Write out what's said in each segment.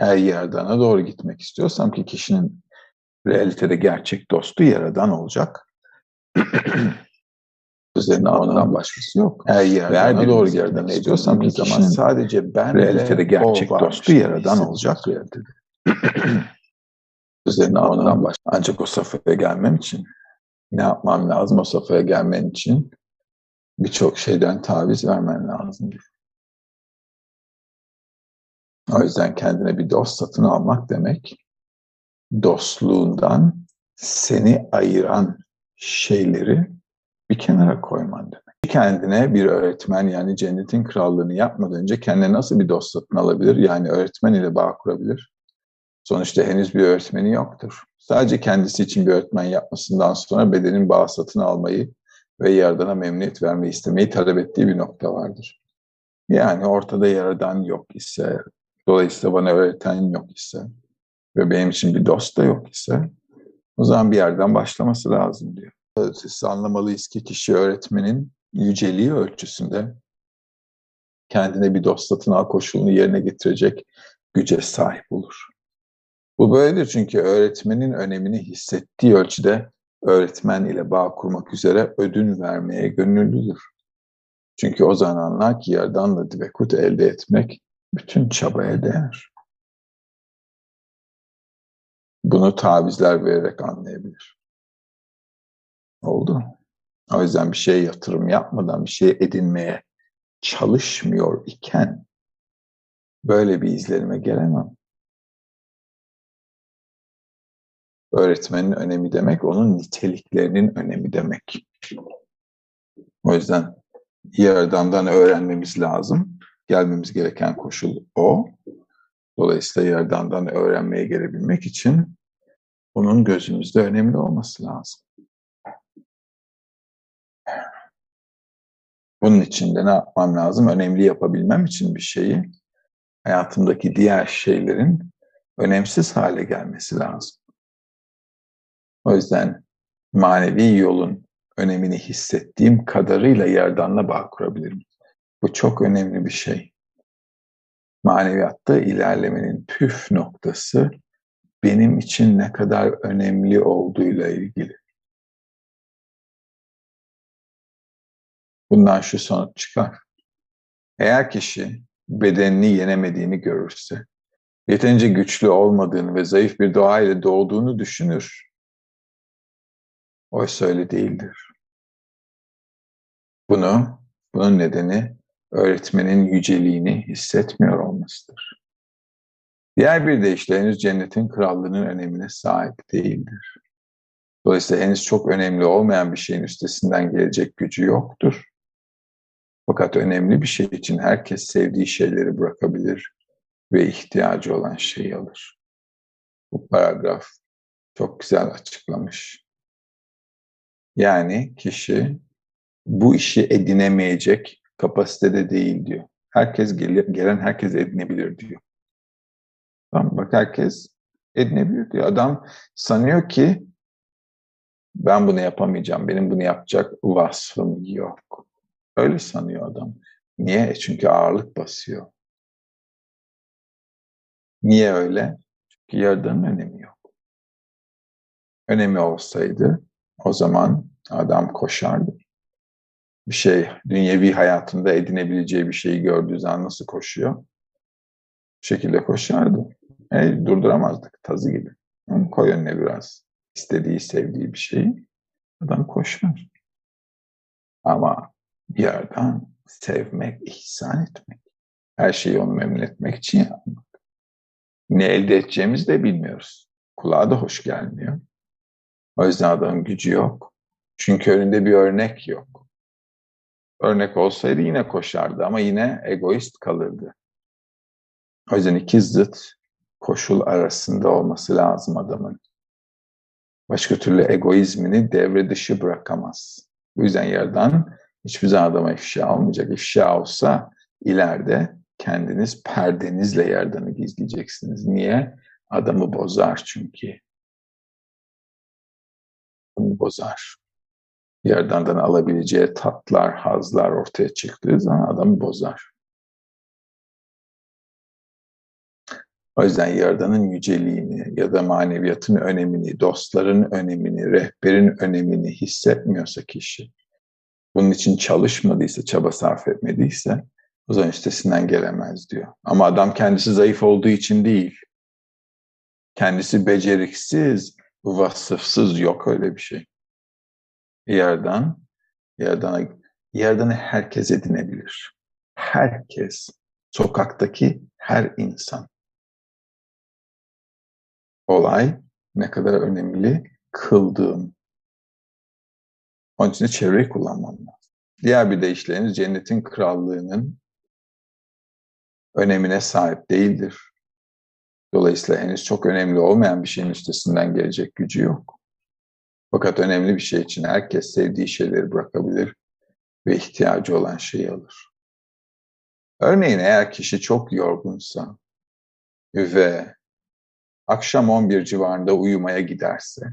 Eğer Yaradan'a doğru gitmek istiyorsam ki kişinin realitede gerçek dostu Yaradan olacak. Üzerine ondan başkası yok. Eğer Yaradan'a doğru gitmek istiyorsam ki zaman sadece ben realitede gerçek dostu Yaradan olacak. Realitede. Üzerine ondan baş. Ancak o safhaya gelmem için ne yapmam lazım o safhaya gelmen için birçok şeyden taviz vermen lazım. O yüzden kendine bir dost satın almak demek dostluğundan seni ayıran şeyleri bir kenara koyman demek. Kendine bir öğretmen yani cennetin krallığını yapmadan önce kendine nasıl bir dost satın alabilir? Yani öğretmen ile bağ kurabilir. Sonuçta henüz bir öğretmeni yoktur. Sadece kendisi için bir öğretmen yapmasından sonra bedenin bağ satın almayı ve Yaradan'a memnuniyet vermeyi istemeyi talep ettiği bir nokta vardır. Yani ortada Yaradan yok ise, dolayısıyla bana öğreten yok ise ve benim için bir dost da yok ise o zaman bir yerden başlaması lazım diyor. Siz anlamalıyız ki kişi öğretmenin yüceliği ölçüsünde kendine bir dost satın al koşulunu yerine getirecek güce sahip olur. Bu böyledir çünkü öğretmenin önemini hissettiği ölçüde öğretmen ile bağ kurmak üzere ödün vermeye gönüllüdür. Çünkü o zaman anlar ki yerdanla divekut elde etmek bütün çabaya değer. Bunu tavizler vererek anlayabilir. Oldu. O yüzden bir şeye yatırım yapmadan bir şey edinmeye çalışmıyor iken böyle bir izlenime gelemem. Öğretmenin önemi demek, onun niteliklerinin önemi demek. O yüzden iyi adamdan öğrenmemiz lazım. Gelmemiz gereken koşul o. Dolayısıyla Yaradan'dan öğrenmeye gelebilmek için onun gözümüzde önemli olması lazım. Bunun için de ne yapmam lazım? Önemli yapabilmem için bir şeyi hayatımdaki diğer şeylerin önemsiz hale gelmesi lazım. O yüzden manevi yolun önemini hissettiğim kadarıyla yerdanla bağ kurabilirim. Bu çok önemli bir şey. Maneviyatta ilerlemenin püf noktası benim için ne kadar önemli olduğuyla ilgili. Bundan şu sonuç çıkar. Eğer kişi bedenini yenemediğini görürse, yeterince güçlü olmadığını ve zayıf bir doğa ile doğduğunu düşünür, oysa öyle değildir. Bunu, bunun nedeni öğretmenin yüceliğini hissetmiyor olmasıdır. Diğer bir deyişle henüz cennetin krallığının önemine sahip değildir. Dolayısıyla henüz çok önemli olmayan bir şeyin üstesinden gelecek gücü yoktur. Fakat önemli bir şey için herkes sevdiği şeyleri bırakabilir ve ihtiyacı olan şeyi alır. Bu paragraf çok güzel açıklamış. Yani kişi bu işi edinemeyecek kapasitede değil diyor. Herkes gelen herkes edinebilir diyor. Tamam bak herkes edinebilir diyor. Adam sanıyor ki ben bunu yapamayacağım. Benim bunu yapacak vasfım yok. Öyle sanıyor adam. Niye? Çünkü ağırlık basıyor. Niye öyle? Çünkü yaradanın önemi yok. Önemi olsaydı o zaman adam koşardı. Bir şey, dünyevi hayatında edinebileceği bir şeyi gördüğü zaman nasıl koşuyor? Bu şekilde koşardı. E, durduramazdık tazı gibi. Onu koy önüne biraz. istediği, sevdiği bir şeyi. Adam koşar. Ama bir yerden sevmek, ihsan etmek. Her şeyi onu memnun etmek için yapmak. Ne elde edeceğimizi de bilmiyoruz. Kulağa da hoş gelmiyor. O yüzden adamın gücü yok. Çünkü önünde bir örnek yok. Örnek olsaydı yine koşardı ama yine egoist kalırdı. O yüzden iki zıt koşul arasında olması lazım adamın. Başka türlü egoizmini devre dışı bırakamaz. Bu yüzden yerden hiçbir zaman adama ifşa olmayacak. İfşa olsa ileride kendiniz perdenizle yerdanı gizleyeceksiniz. Niye? Adamı bozar çünkü. Adamı bozar. Yerdandan alabileceği tatlar, hazlar ortaya çıktığı zaman adamı bozar. O yüzden Yaradan'ın yüceliğini ya da maneviyatın önemini, dostların önemini, rehberin önemini hissetmiyorsa kişi, bunun için çalışmadıysa, çaba sarf etmediyse o zaman üstesinden gelemez diyor. Ama adam kendisi zayıf olduğu için değil. Kendisi beceriksiz, vasıfsız yok öyle bir şey. Yerden, yerden, yerden herkes edinebilir. Herkes, sokaktaki her insan. Olay ne kadar önemli kıldığım. Onun için çevreyi kullanmam lazım. Diğer bir deyişleriniz cennetin krallığının önemine sahip değildir. Dolayısıyla henüz çok önemli olmayan bir şeyin üstesinden gelecek gücü yok. Fakat önemli bir şey için herkes sevdiği şeyleri bırakabilir ve ihtiyacı olan şeyi alır. Örneğin eğer kişi çok yorgunsa ve akşam 11 civarında uyumaya giderse,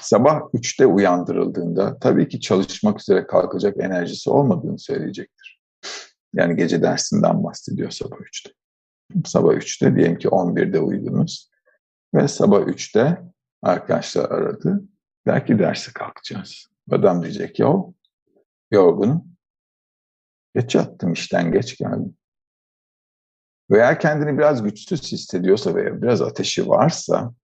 sabah 3'te uyandırıldığında tabii ki çalışmak üzere kalkacak enerjisi olmadığını söyleyecektir. Yani gece dersinden bahsediyor sabah 3'te. Sabah 3'te diyelim ki 11'de uyudunuz ve sabah 3'te arkadaşlar aradı. Belki derse kalkacağız. Adam diyecek ya yorgunum. Geç yattım işten geç geldim. Veya kendini biraz güçsüz hissediyorsa veya biraz ateşi varsa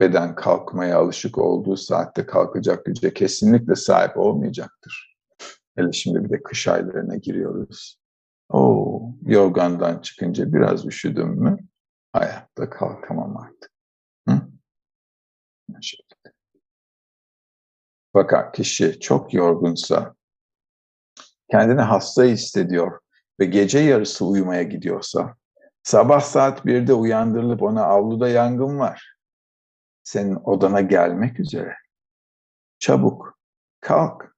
beden kalkmaya alışık olduğu saatte kalkacak güce kesinlikle sahip olmayacaktır. Hele şimdi bir de kış aylarına giriyoruz. O yorgandan çıkınca biraz üşüdüm mü hayatta kalkamam artık. Hı? Fakat kişi çok yorgunsa, kendini hasta hissediyor ve gece yarısı uyumaya gidiyorsa, sabah saat 1'de uyandırılıp ona avluda yangın var. Senin odana gelmek üzere. Çabuk kalk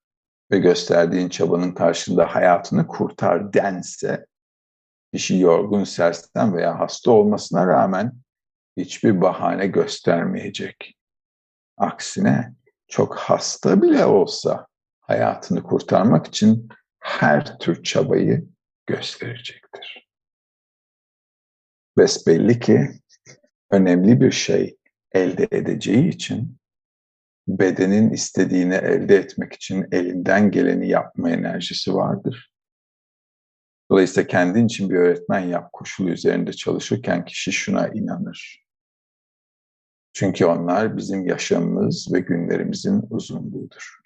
ve gösterdiğin çabanın karşında hayatını kurtar dense, kişi yorgun, sersem veya hasta olmasına rağmen hiçbir bahane göstermeyecek. Aksine çok hasta bile olsa hayatını kurtarmak için her tür çabayı gösterecektir. Besbelli ki önemli bir şey elde edeceği için bedenin istediğini elde etmek için elinden geleni yapma enerjisi vardır. Dolayısıyla kendin için bir öğretmen yap koşulu üzerinde çalışırken kişi şuna inanır. Çünkü onlar bizim yaşamımız ve günlerimizin uzunluğudur.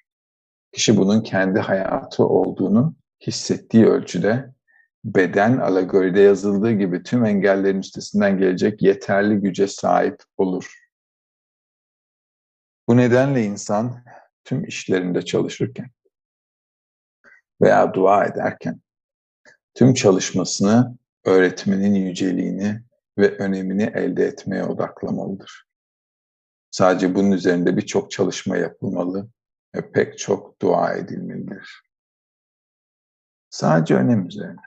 Kişi bunun kendi hayatı olduğunu hissettiği ölçüde beden alegoride yazıldığı gibi tüm engellerin üstesinden gelecek yeterli güce sahip olur. Bu nedenle insan tüm işlerinde çalışırken veya dua ederken tüm çalışmasını öğretmenin yüceliğini ve önemini elde etmeye odaklamalıdır. Sadece bunun üzerinde birçok çalışma yapılmalı ve pek çok dua edilmelidir. Sadece önem üzerine.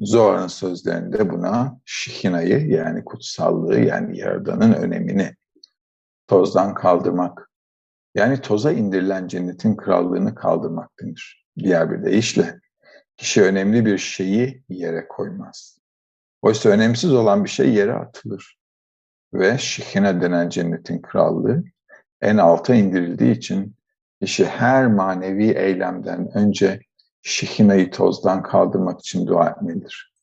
Zoran'ın sözlerinde buna şihinayı yani kutsallığı yani yaradanın önemini tozdan kaldırmak. Yani toza indirilen cennetin krallığını kaldırmak denir. Diğer bir deyişle kişi önemli bir şeyi yere koymaz. Oysa önemsiz olan bir şey yere atılır. Ve şihine denen cennetin krallığı en alta indirildiği için kişi her manevi eylemden önce şihinayı tozdan kaldırmak için dua etmelidir.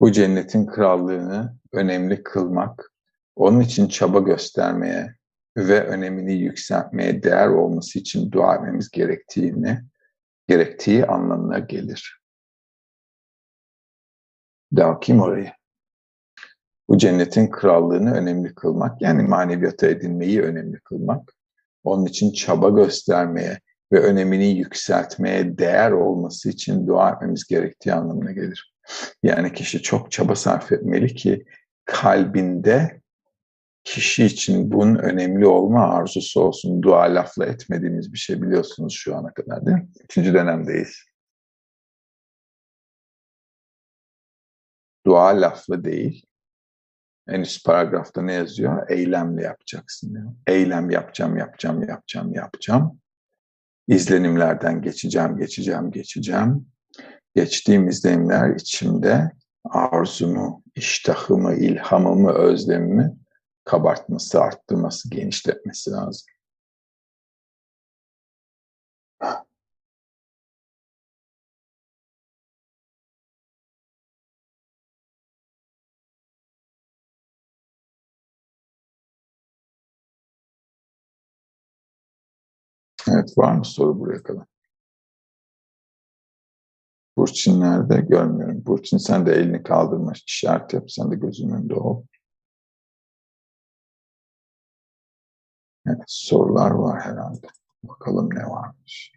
Bu cennetin krallığını önemli kılmak onun için çaba göstermeye ve önemini yükseltmeye değer olması için dua etmemiz gerektiğini, gerektiği anlamına gelir. Daha kim orayı? Bu cennetin krallığını önemli kılmak, yani maneviyata edinmeyi önemli kılmak, onun için çaba göstermeye ve önemini yükseltmeye değer olması için dua etmemiz gerektiği anlamına gelir. Yani kişi çok çaba sarf etmeli ki kalbinde kişi için bunun önemli olma arzusu olsun. Dua lafla etmediğimiz bir şey biliyorsunuz şu ana kadar değil mi? Üçüncü dönemdeyiz. Dua lafla değil. En üst paragrafta ne yazıyor? Eylemle yapacaksın diyor. Eylem yapacağım, yapacağım, yapacağım, yapacağım. İzlenimlerden geçeceğim, geçeceğim, geçeceğim. Geçtiğim izlenimler içimde arzumu, iştahımı, ilhamımı, özlemimi kabartması, arttırması, genişletmesi lazım. Evet, var mı soru buraya kadar? Burçin nerede? Görmüyorum. Burçin sen de elini kaldırma, işaret yap. Sen de gözünün önünde ol. Evet, sorular var herhalde. Bakalım ne varmış.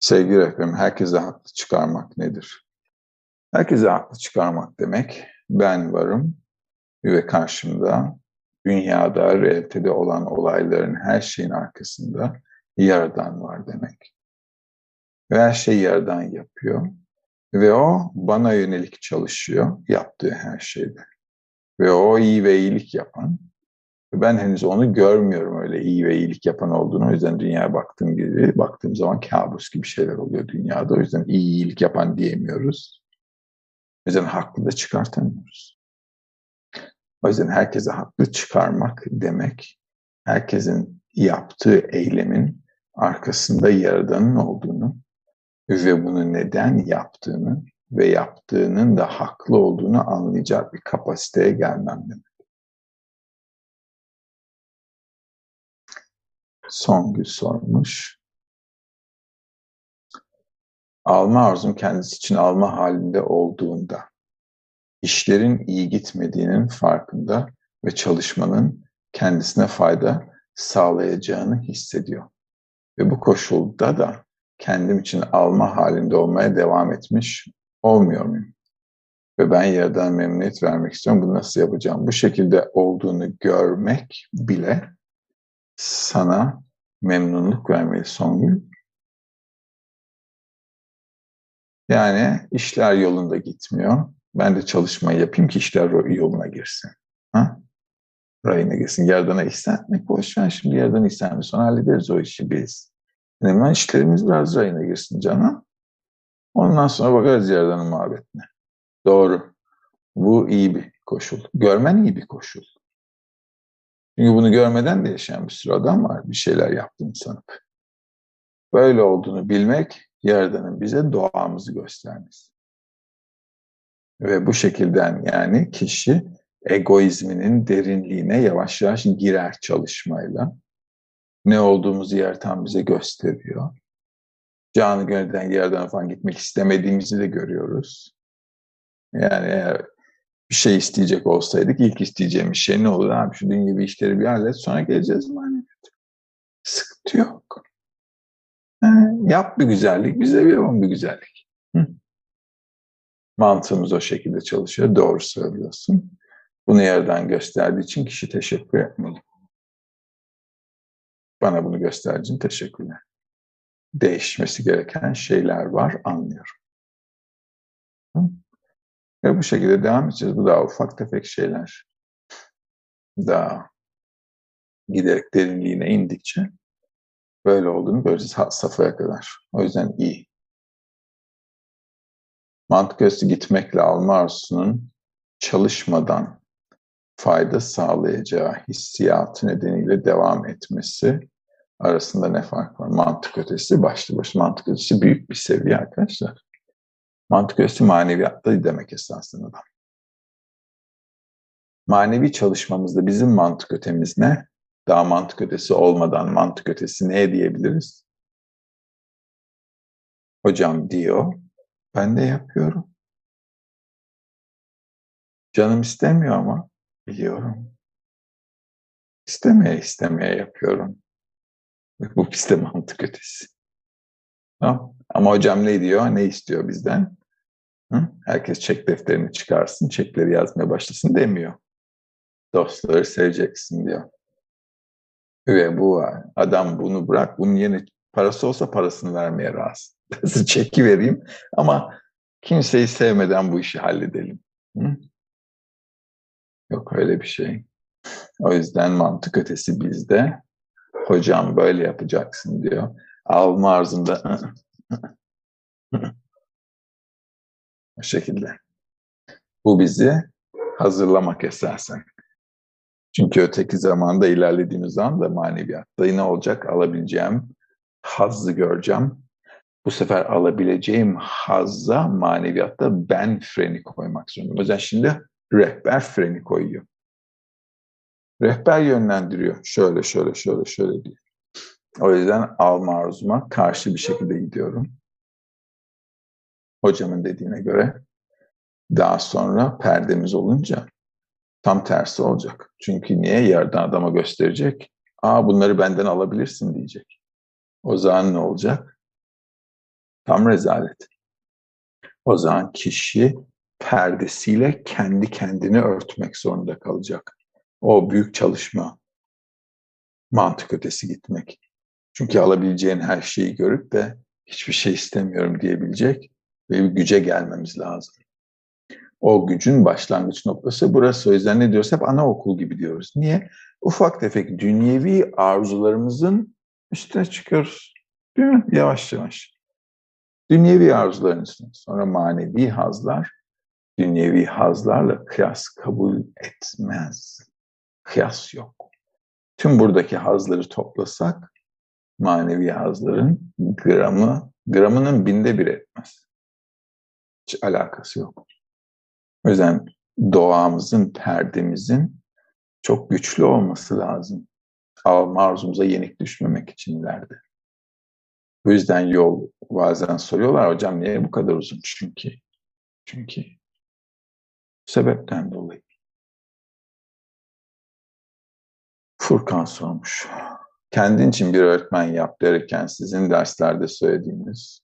Sevgili rehberim, herkese haklı çıkarmak nedir? Herkese haklı çıkarmak demek, ben varım ve karşımda dünyada, realitede olan olayların her şeyin arkasında Yaradan var demek. Ve her şeyi Yaradan yapıyor. Ve o bana yönelik çalışıyor yaptığı her şeyde. Ve o iyi ve iyilik yapan. Ben henüz onu görmüyorum öyle iyi ve iyilik yapan olduğunu. O yüzden dünyaya baktığım gibi, baktığım zaman kabus gibi şeyler oluyor dünyada. O yüzden iyi iyilik yapan diyemiyoruz. O yüzden haklı da çıkartamıyoruz. O yüzden herkese haklı çıkarmak demek, herkesin yaptığı eylemin arkasında Yaradan'ın olduğunu ve bunu neden yaptığını ve yaptığının da haklı olduğunu anlayacak bir kapasiteye gelmem demek. Songül sormuş. Alma arzum kendisi için alma halinde olduğunda işlerin iyi gitmediğinin farkında ve çalışmanın kendisine fayda sağlayacağını hissediyor. Ve bu koşulda da kendim için alma halinde olmaya devam etmiş olmuyor muyum? Ve ben yerden memnuniyet vermek istiyorum. Bunu nasıl yapacağım? Bu şekilde olduğunu görmek bile sana memnunluk vermeli Songül. Yani işler yolunda gitmiyor. Ben de çalışmayı yapayım ki işler yoluna girsin. Ha? Rayına girsin. Yardana istenmek boş ver şimdi yardan istenmiş. Sonra hallederiz o işi biz. Hemen işlerimiz biraz rayına girsin canım. Ondan sonra bakarız yardanın muhabbetine. Doğru. Bu iyi bir koşul. Görmen iyi bir koşul. Çünkü bunu görmeden de yaşayan bir sürü adam var bir şeyler yaptığını sanıp. Böyle olduğunu bilmek Yaradan'ın bize doğamızı göstermesi. Ve bu şekilden yani kişi egoizminin derinliğine yavaş yavaş girer çalışmayla. Ne olduğumuzu yaratan bize gösteriyor. Canı gönülden yerden falan gitmek istemediğimizi de görüyoruz. Yani eğer bir şey isteyecek olsaydık ilk isteyeceğimiz şey ne olur abi şu dünyevi işleri bir hallet sonra geleceğiz maneviyat. Sıkıntı yok. Yani yap bir güzellik bize bir yapalım bir güzellik. Hı. Mantığımız o şekilde çalışıyor. Doğru söylüyorsun. Bunu yerden gösterdiği için kişi teşekkür etmeli. Bana bunu gösterdiğin teşekkürler. Değişmesi gereken şeyler var, anlıyorum. Ve bu şekilde devam edeceğiz. Bu daha ufak tefek şeyler. Daha giderek derinliğine indikçe böyle olduğunu göreceğiz safhaya kadar. O yüzden iyi. Mantık üstü gitmekle alma arzusunun çalışmadan fayda sağlayacağı hissiyatı nedeniyle devam etmesi arasında ne fark var? Mantık ötesi başlı başına mantık ötesi büyük bir seviye arkadaşlar. Mantık ötesi maneviyatta demek esasında da. Manevi çalışmamızda bizim mantık ötemiz ne? Daha mantık ötesi olmadan mantık ötesi ne diyebiliriz? Hocam diyor, ben de yapıyorum. Canım istemiyor ama biliyorum. İstemeye istemeye yapıyorum. Bu bizde mantık ötesi. Tamam. Ama hocam ne diyor, ne istiyor bizden? Hı? Herkes çek defterini çıkarsın, çekleri yazmaya başlasın demiyor. Dostları seveceksin diyor. Ve bu adam bunu bırak, bunun yerine parası olsa parasını vermeye razı. Çeki vereyim ama kimseyi sevmeden bu işi halledelim. Hı? Yok öyle bir şey. O yüzden mantık ötesi bizde. Hocam böyle yapacaksın diyor. alma arzında o şekilde. Bu bizi hazırlamak esasen. Çünkü öteki zamanda ilerlediğimiz anda maneviyatta ne olacak? Alabileceğim hazzı göreceğim. Bu sefer alabileceğim hazza maneviyatta ben freni koymak zorundayım. O yüzden şimdi rehber freni koyuyor. Rehber yönlendiriyor. Şöyle, şöyle, şöyle, şöyle diyor. O yüzden alma arzuma karşı bir şekilde gidiyorum. Hocamın dediğine göre daha sonra perdemiz olunca tam tersi olacak. Çünkü niye? Yerden adama gösterecek. Aa bunları benden alabilirsin diyecek. O zaman ne olacak? Tam rezalet. O zaman kişi perdesiyle kendi kendini örtmek zorunda kalacak. O büyük çalışma, mantık ötesi gitmek. Çünkü alabileceğin her şeyi görüp de hiçbir şey istemiyorum diyebilecek ve bir güce gelmemiz lazım. O gücün başlangıç noktası burası. O yüzden ne diyoruz? Hep anaokul gibi diyoruz. Niye? Ufak tefek dünyevi arzularımızın üstüne çıkıyoruz. Değil mi? Yavaş yavaş. Dünyevi arzuların üstüne. Sonra manevi hazlar, dünyevi hazlarla kıyas kabul etmez. Kıyas yok. Tüm buradaki hazları toplasak manevi hazların gramı, gramının binde bir etmez. Hiç alakası yok. O yüzden doğamızın, perdemizin çok güçlü olması lazım. Arzumuza yenik düşmemek için ileride. Bu yüzden yol bazen soruyorlar hocam niye bu kadar uzun? Çünkü çünkü sebepten dolayı. Furkan sormuş. Kendin için bir öğretmen yap derken sizin derslerde söylediğiniz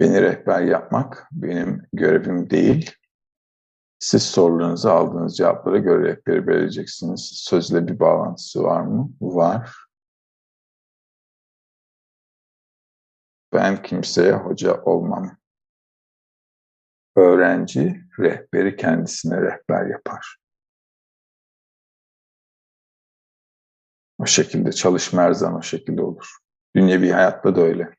beni rehber yapmak benim görevim değil. Siz sorularınızı aldığınız cevaplara göre rehberi vereceksiniz. Sözle bir bağlantısı var mı? Var. Ben kimseye hoca olmam. Öğrenci rehberi kendisine rehber yapar. O şekilde çalışma her zaman o şekilde olur. Dünyevi hayatta da öyle.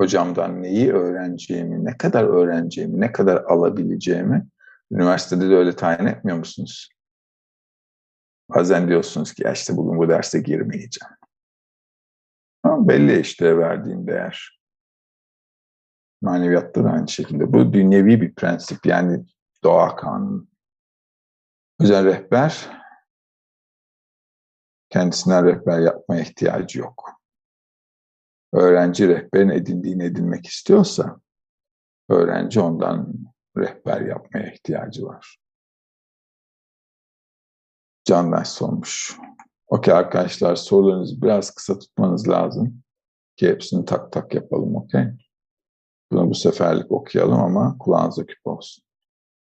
Hocamdan neyi öğreneceğimi, ne kadar öğreneceğimi, ne kadar alabileceğimi üniversitede de öyle tayin etmiyor musunuz? Bazen diyorsunuz ki ya işte bugün bu derse girmeyeceğim. Ama belli işte verdiğim değer. Maneviyatta da aynı şekilde. Bu dünyevi bir prensip yani doğa kanunu. Özel rehber kendisine rehber yapmaya ihtiyacı yok. Öğrenci rehberin edindiğini edinmek istiyorsa öğrenci ondan rehber yapmaya ihtiyacı var. Candaş sormuş. Okey arkadaşlar sorularınızı biraz kısa tutmanız lazım ki hepsini tak tak yapalım okey. Bunu bu seferlik okuyalım ama kulağınıza küp olsun.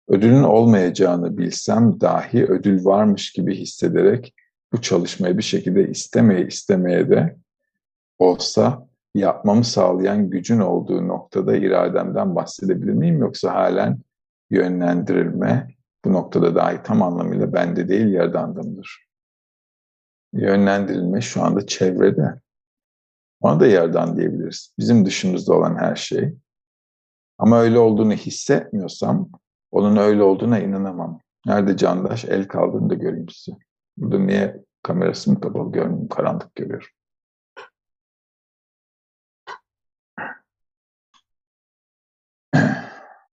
Ödülün olmayacağını bilsem dahi ödül varmış gibi hissederek bu çalışmayı bir şekilde istemeye istemeye de olsa yapmamı sağlayan gücün olduğu noktada irademden bahsedebilir miyim? Yoksa halen yönlendirilme bu noktada dahi tam anlamıyla bende değil yerdanda mıdır? Yönlendirilme şu anda çevrede. Ona da yerden diyebiliriz. Bizim dışımızda olan her şey. Ama öyle olduğunu hissetmiyorsam onun öyle olduğuna inanamam. Nerede Candaş? El kaldığını da göreyim size. Burada niye kamerası mı kapalı görmüyorum, karanlık görüyorum.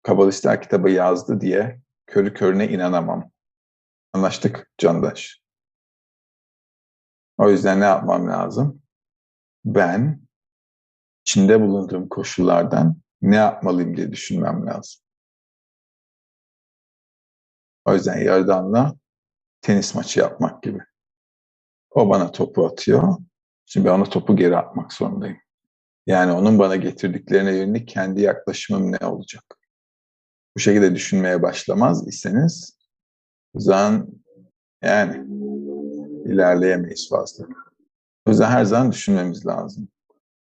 Kabalistler kitabı yazdı diye körü körüne inanamam. Anlaştık Candaş. O yüzden ne yapmam lazım? Ben içinde bulunduğum koşullardan ne yapmalıyım diye düşünmem lazım. O yüzden Yardan'la tenis maçı yapmak gibi. O bana topu atıyor. Şimdi ben ona topu geri atmak zorundayım. Yani onun bana getirdiklerine yönelik kendi yaklaşımım ne olacak? Bu şekilde düşünmeye başlamaz iseniz o zaman yani ilerleyemeyiz fazla. O yüzden her zaman düşünmemiz lazım.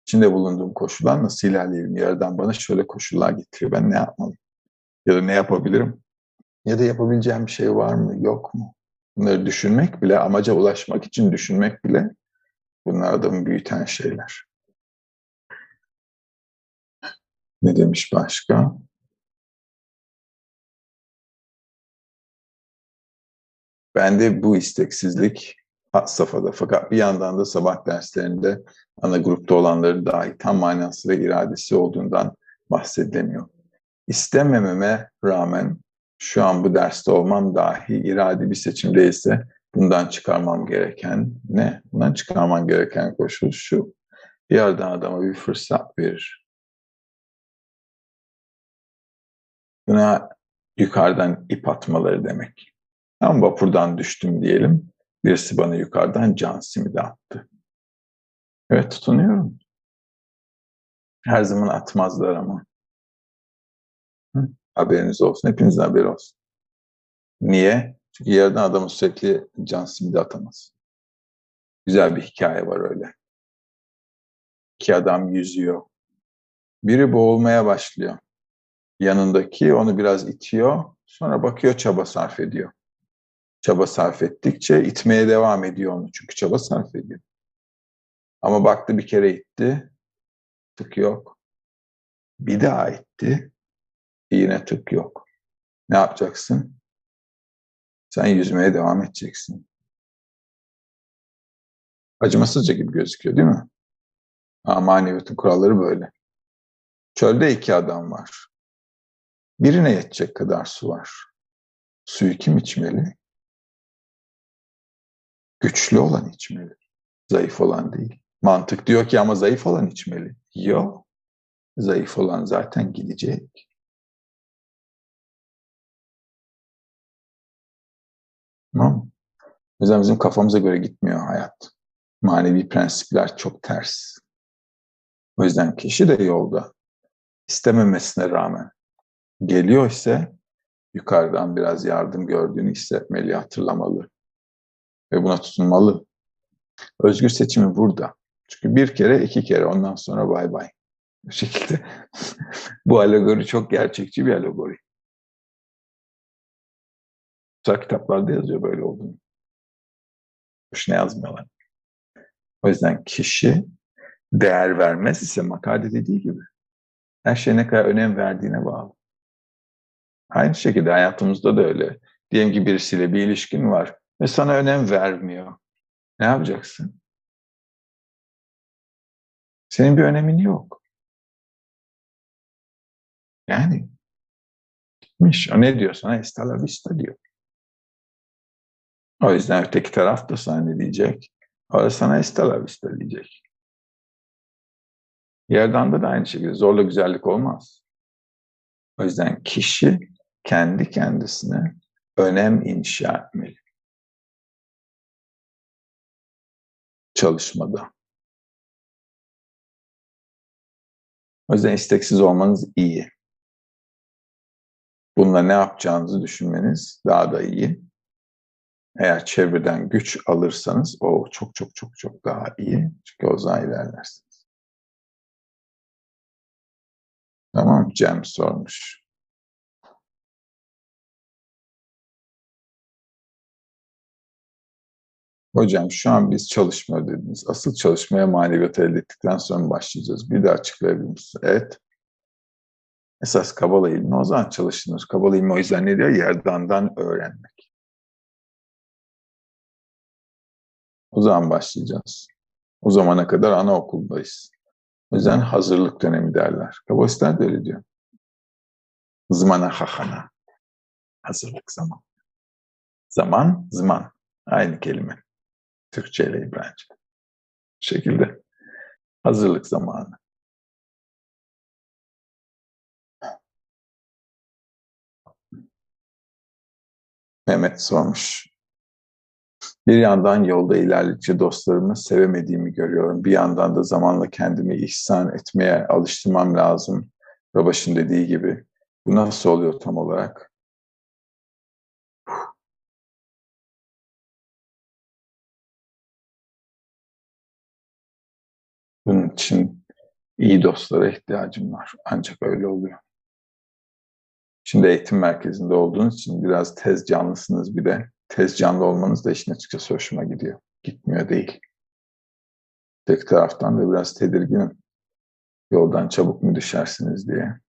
İçinde bulunduğum koşullar nasıl ilerleyelim? Yaradan bana şöyle koşullar getiriyor. Ben ne yapmalıyım? Ya da ne yapabilirim? Ya da yapabileceğim bir şey var mı? Yok mu? Bunları düşünmek bile, amaca ulaşmak için düşünmek bile Bunlar adamı büyüten şeyler. Ne demiş başka? Bende bu isteksizlik hat safhada fakat bir yandan da sabah derslerinde ana grupta olanların dahi tam manası ve iradesi olduğundan bahsedilemiyor. İstemememe rağmen şu an bu derste olmam dahi iradi bir seçim değilse bundan çıkarmam gereken ne? Bundan çıkarmam gereken koşul şu. Bir yerden adama bir fırsat verir. Buna yukarıdan ip atmaları demek. Ben vapurdan düştüm diyelim. Birisi bana yukarıdan can simidi attı. Evet tutunuyorum. Her zaman atmazlar ama. Hı? Haberiniz olsun. Hepinizin haberi olsun. Niye? Çünkü yerden adamı sürekli can simidi atamaz. Güzel bir hikaye var öyle. İki adam yüzüyor. Biri boğulmaya başlıyor. Yanındaki onu biraz itiyor. Sonra bakıyor çaba sarf ediyor. Çaba sarf ettikçe itmeye devam ediyor onu. Çünkü çaba sarf ediyor. Ama baktı bir kere itti. Tık yok. Bir daha itti. Yine tık yok. Ne yapacaksın? Sen yüzmeye devam edeceksin. Acımasızca gibi gözüküyor değil mi? Ama maneviyatın kuralları böyle. Çölde iki adam var. Birine yetecek kadar su var. Suyu kim içmeli? Güçlü olan içmeli. Zayıf olan değil. Mantık diyor ki ama zayıf olan içmeli. Yok. Zayıf olan zaten gidecek. Tamam O yüzden bizim kafamıza göre gitmiyor hayat. Manevi prensipler çok ters. O yüzden kişi de yolda istememesine rağmen geliyor ise yukarıdan biraz yardım gördüğünü hissetmeli, hatırlamalı ve buna tutunmalı. Özgür seçimi burada. Çünkü bir kere, iki kere ondan sonra bay bay. Bu şekilde. Bu alegori çok gerçekçi bir alegori. Güzel kitaplarda yazıyor böyle olduğunu. Boşuna yazmıyorlar. O yüzden kişi değer vermez ise makalede dediği gibi her şey ne kadar önem verdiğine bağlı. Aynı şekilde hayatımızda da öyle. Diyelim ki birisiyle bir ilişkin var ve sana önem vermiyor. Ne yapacaksın? Senin bir önemin yok. Yani gitmiş. O ne diyor sana? Estala vista diyor. O yüzden öteki taraf da sana ne diyecek? O da sana estala vista diyecek. Yerden de aynı şekilde zorla güzellik olmaz. O yüzden kişi kendi kendisine önem inşa etmeli. Çalışmada. O yüzden isteksiz olmanız iyi. Bununla ne yapacağınızı düşünmeniz daha da iyi. Eğer çevreden güç alırsanız o çok çok çok çok daha iyi. Çünkü o zaman ilerlersiniz. Tamam Cem sormuş. Hocam şu an biz çalışmıyor dediniz. Asıl çalışmaya maneviyat elde ettikten sonra başlayacağız. Bir daha açıklayabilir misiniz? Evet. Esas Kabala ilmi o zaman çalışılır. Kabala ilmi o yüzden ne diyor? Yerdandan öğrenmek. O zaman başlayacağız. O zamana kadar anaokuldayız. O yüzden hazırlık dönemi derler. Kabalistler de öyle diyor. Zmana hahana. Hazırlık zaman. Zaman, zaman. Aynı kelime. Türkçe ile İbranice. Bu şekilde. Hazırlık zamanı. Mehmet sormuş. Bir yandan yolda ilerledikçe dostlarımı sevemediğimi görüyorum. Bir yandan da zamanla kendimi ihsan etmeye alıştırmam lazım. Babaş'ın dediği gibi. Bu nasıl oluyor tam olarak? İyi dostlara ihtiyacım var. Ancak öyle oluyor. Şimdi eğitim merkezinde olduğunuz için biraz tez canlısınız bir de. Tez canlı olmanız da işin açıkçası hoşuma gidiyor. Gitmiyor değil. Tek taraftan da biraz tedirginim. Yoldan çabuk mu düşersiniz diye.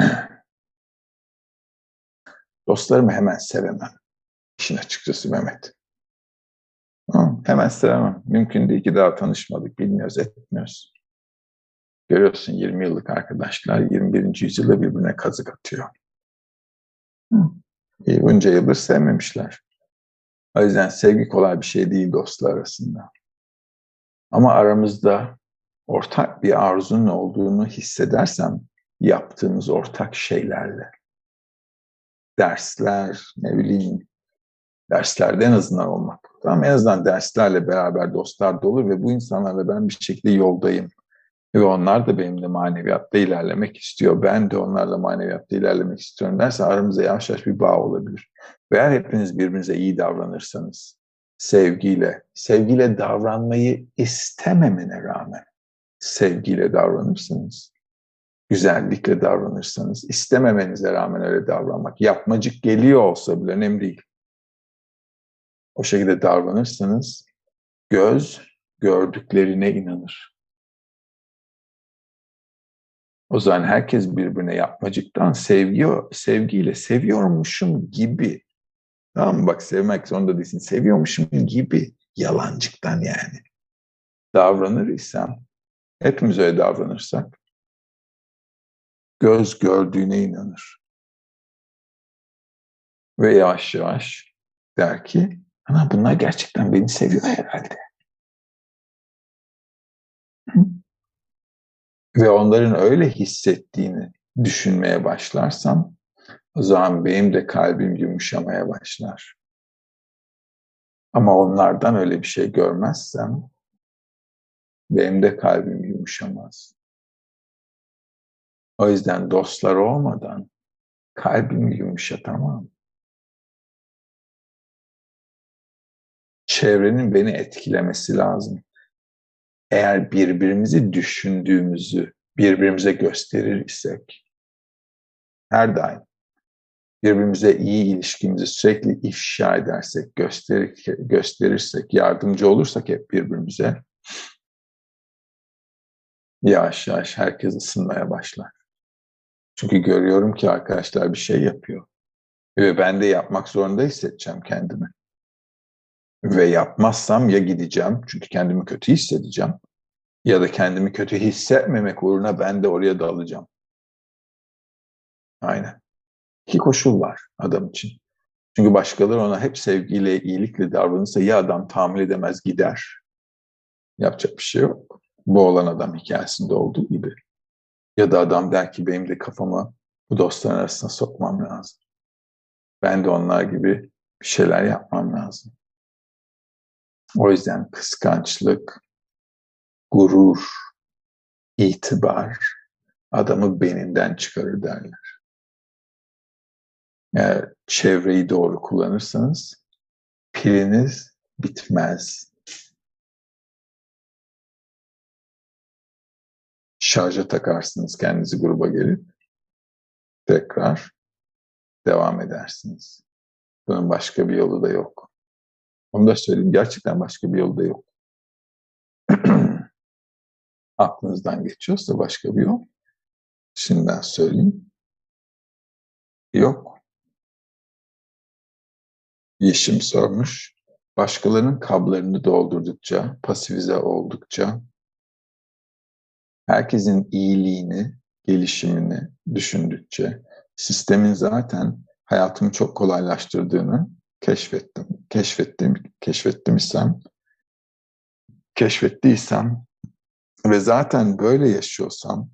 Dostlarımı hemen sevemem. İşin açıkçası Mehmet. Hemen sevemem. Mümkün değil ki daha tanışmadık, bilmiyoruz, etmiyoruz. Görüyorsun 20 yıllık arkadaşlar 21. yüzyılda birbirine kazık atıyor. Hı. Bunca yıldır sevmemişler. O yüzden sevgi kolay bir şey değil dostlar arasında. Ama aramızda ortak bir arzunun olduğunu hissedersem yaptığımız ortak şeylerle. Dersler, ne bileyim, derslerde en azından olmak. Tamam en azından derslerle beraber dostlar da olur ve bu insanlarla ben bir şekilde yoldayım. Ve onlar da benimle maneviyatta ilerlemek istiyor. Ben de onlarla maneviyatta ilerlemek istiyorum derse aramızda yavaş yavaş bir bağ olabilir. Ve eğer hepiniz birbirinize iyi davranırsanız, sevgiyle, sevgiyle davranmayı istememene rağmen sevgiyle davranırsınız, güzellikle davranırsanız, istememenize rağmen öyle davranmak, yapmacık geliyor olsa bile önemli değil. O şekilde davranırsanız göz gördüklerine inanır. O zaman herkes birbirine yapmacıktan sevgi, sevgiyle seviyormuşum gibi. Tamam mı? Bak sevmek zorunda değilsin. Seviyormuşum gibi yalancıktan yani. Davranır isem, hepimiz öyle davranırsak, göz gördüğüne inanır. Ve yavaş yavaş der ki, ana bunlar gerçekten beni seviyor herhalde. ve onların öyle hissettiğini düşünmeye başlarsam o zaman benim de kalbim yumuşamaya başlar. Ama onlardan öyle bir şey görmezsem benim de kalbim yumuşamaz. O yüzden dostlar olmadan kalbimi yumuşatamam. Çevrenin beni etkilemesi lazım eğer birbirimizi düşündüğümüzü birbirimize gösterir isek, her daim birbirimize iyi ilişkimizi sürekli ifşa edersek, gösterir, gösterirsek, yardımcı olursak hep birbirimize, yavaş yavaş herkes ısınmaya başlar. Çünkü görüyorum ki arkadaşlar bir şey yapıyor. Ve ben de yapmak zorunda hissedeceğim kendimi. Ve yapmazsam ya gideceğim çünkü kendimi kötü hissedeceğim ya da kendimi kötü hissetmemek uğruna ben de oraya dalacağım. Aynen. İki koşul var adam için. Çünkü başkaları ona hep sevgiyle, iyilikle davranırsa ya adam tahammül edemez gider. Yapacak bir şey yok. Bu olan adam hikayesinde olduğu gibi. Ya da adam der ki benim de kafamı bu dostlar arasına sokmam lazım. Ben de onlar gibi bir şeyler yapmam lazım. O yüzden kıskançlık, gurur, itibar adamı beninden çıkarır derler. Eğer çevreyi doğru kullanırsanız piliniz bitmez. Şarja takarsınız kendinizi gruba gelip tekrar devam edersiniz. Bunun başka bir yolu da yok. Onu da söyleyeyim. Gerçekten başka bir yol da yok. Aklınızdan geçiyorsa başka bir yol. Şimdiden söyleyeyim. Yok. Yeşim sormuş. Başkalarının kablarını doldurdukça, pasifize oldukça, herkesin iyiliğini, gelişimini düşündükçe, sistemin zaten hayatımı çok kolaylaştırdığını keşfettim. Keşfettim, keşfettim isem, keşfettiysem ve zaten böyle yaşıyorsam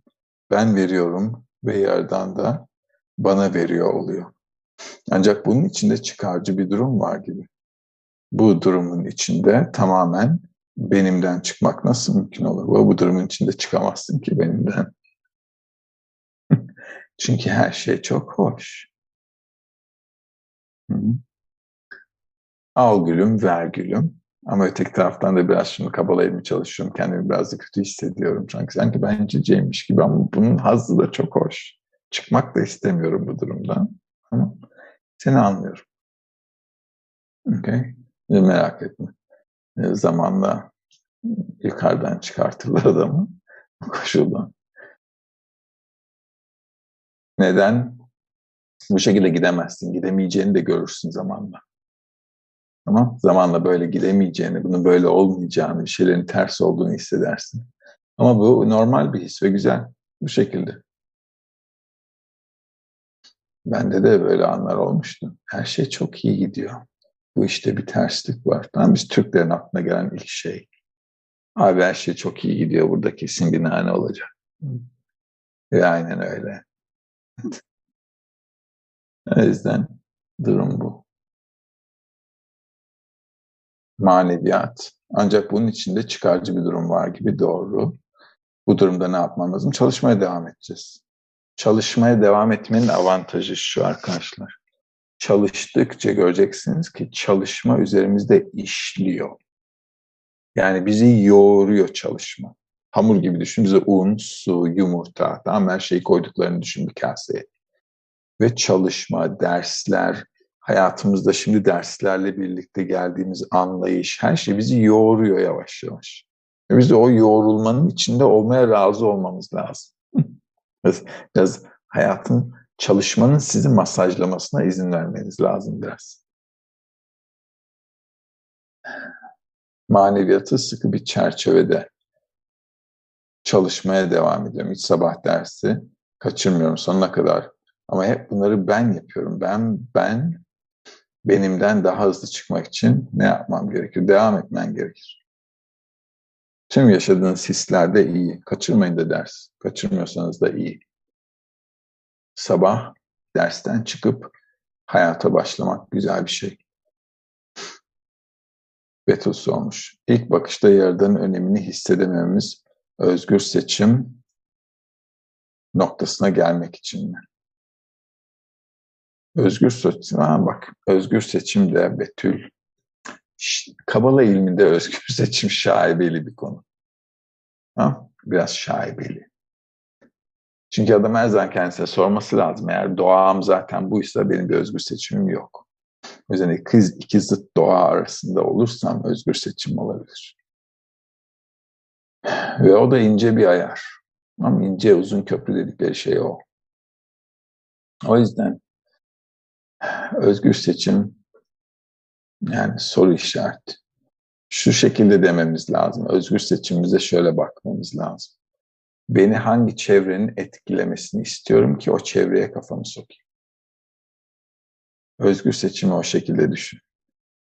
ben veriyorum ve yerden de bana veriyor oluyor. Ancak bunun içinde çıkarcı bir durum var gibi. Bu durumun içinde tamamen benimden çıkmak nasıl mümkün olur? Bu, durumun içinde çıkamazsın ki benimden. Çünkü her şey çok hoş. Hı -hı. Al gülüm, ver gülüm. Ama öteki taraftan da biraz şunu kabalaymaya çalışıyorum. Kendimi biraz da kötü hissediyorum. Sanki, sanki ben ciceymiş gibi ama bunun hazzı da çok hoş. Çıkmak da istemiyorum bu durumdan. Ama seni anlıyorum. Okay. Merak etme. Zamanla yukarıdan çıkartırlar adamı bu koşuldan. Neden? Bu şekilde gidemezsin. Gidemeyeceğini de görürsün zamanla. Tamam? Zamanla böyle gidemeyeceğini, bunun böyle olmayacağını, bir şeylerin ters olduğunu hissedersin. Ama bu normal bir his ve güzel. Bu şekilde. Bende de böyle anlar olmuştu. Her şey çok iyi gidiyor. Bu işte bir terslik var. Tamam biz Türklerin aklına gelen ilk şey. Abi her şey çok iyi gidiyor. Burada kesin bir nane olacak. Ve aynen öyle. o yüzden durum bu. Maneviyat. Ancak bunun içinde çıkarcı bir durum var gibi doğru. Bu durumda ne yapmamız lazım? Çalışmaya devam edeceğiz. Çalışmaya devam etmenin avantajı şu arkadaşlar. Çalıştıkça göreceksiniz ki çalışma üzerimizde işliyor. Yani bizi yoğuruyor çalışma. Hamur gibi düşün. Bize un, su, yumurta, tamam her şeyi koyduklarını düşün bir kaseye. Ve çalışma, dersler, hayatımızda şimdi derslerle birlikte geldiğimiz anlayış, her şey bizi yoğuruyor yavaş yavaş. Biz de o yoğrulmanın içinde olmaya razı olmamız lazım. biraz, biraz hayatın, çalışmanın sizi masajlamasına izin vermeniz lazım biraz. Maneviyatı sıkı bir çerçevede çalışmaya devam ediyorum. Hiç sabah dersi kaçırmıyorum sonuna kadar. Ama hep bunları ben yapıyorum. Ben ben benimden daha hızlı çıkmak için ne yapmam gerekir? Devam etmen gerekir. Tüm yaşadığınız hisler de iyi. Kaçırmayın da ders. Kaçırmıyorsanız da iyi. Sabah dersten çıkıp hayata başlamak güzel bir şey. Betus olmuş. İlk bakışta yaradanın önemini hissedemememiz özgür seçim noktasına gelmek için mi? Özgür seçim, ha bak özgür seçim de Betül. Kabala ilminde özgür seçim şaibeli bir konu. Ha? Biraz şaibeli. Çünkü adam her zaman kendisine sorması lazım. Eğer doğam zaten buysa benim bir özgür seçimim yok. O yüzden iki, iki zıt doğa arasında olursam özgür seçim olabilir. Ve o da ince bir ayar. Ama ince uzun köprü dedikleri şey o. O yüzden özgür seçim yani soru işareti. Şu şekilde dememiz lazım. Özgür seçimimize şöyle bakmamız lazım. Beni hangi çevrenin etkilemesini istiyorum ki o çevreye kafamı sokayım. Özgür seçimi o şekilde düşün.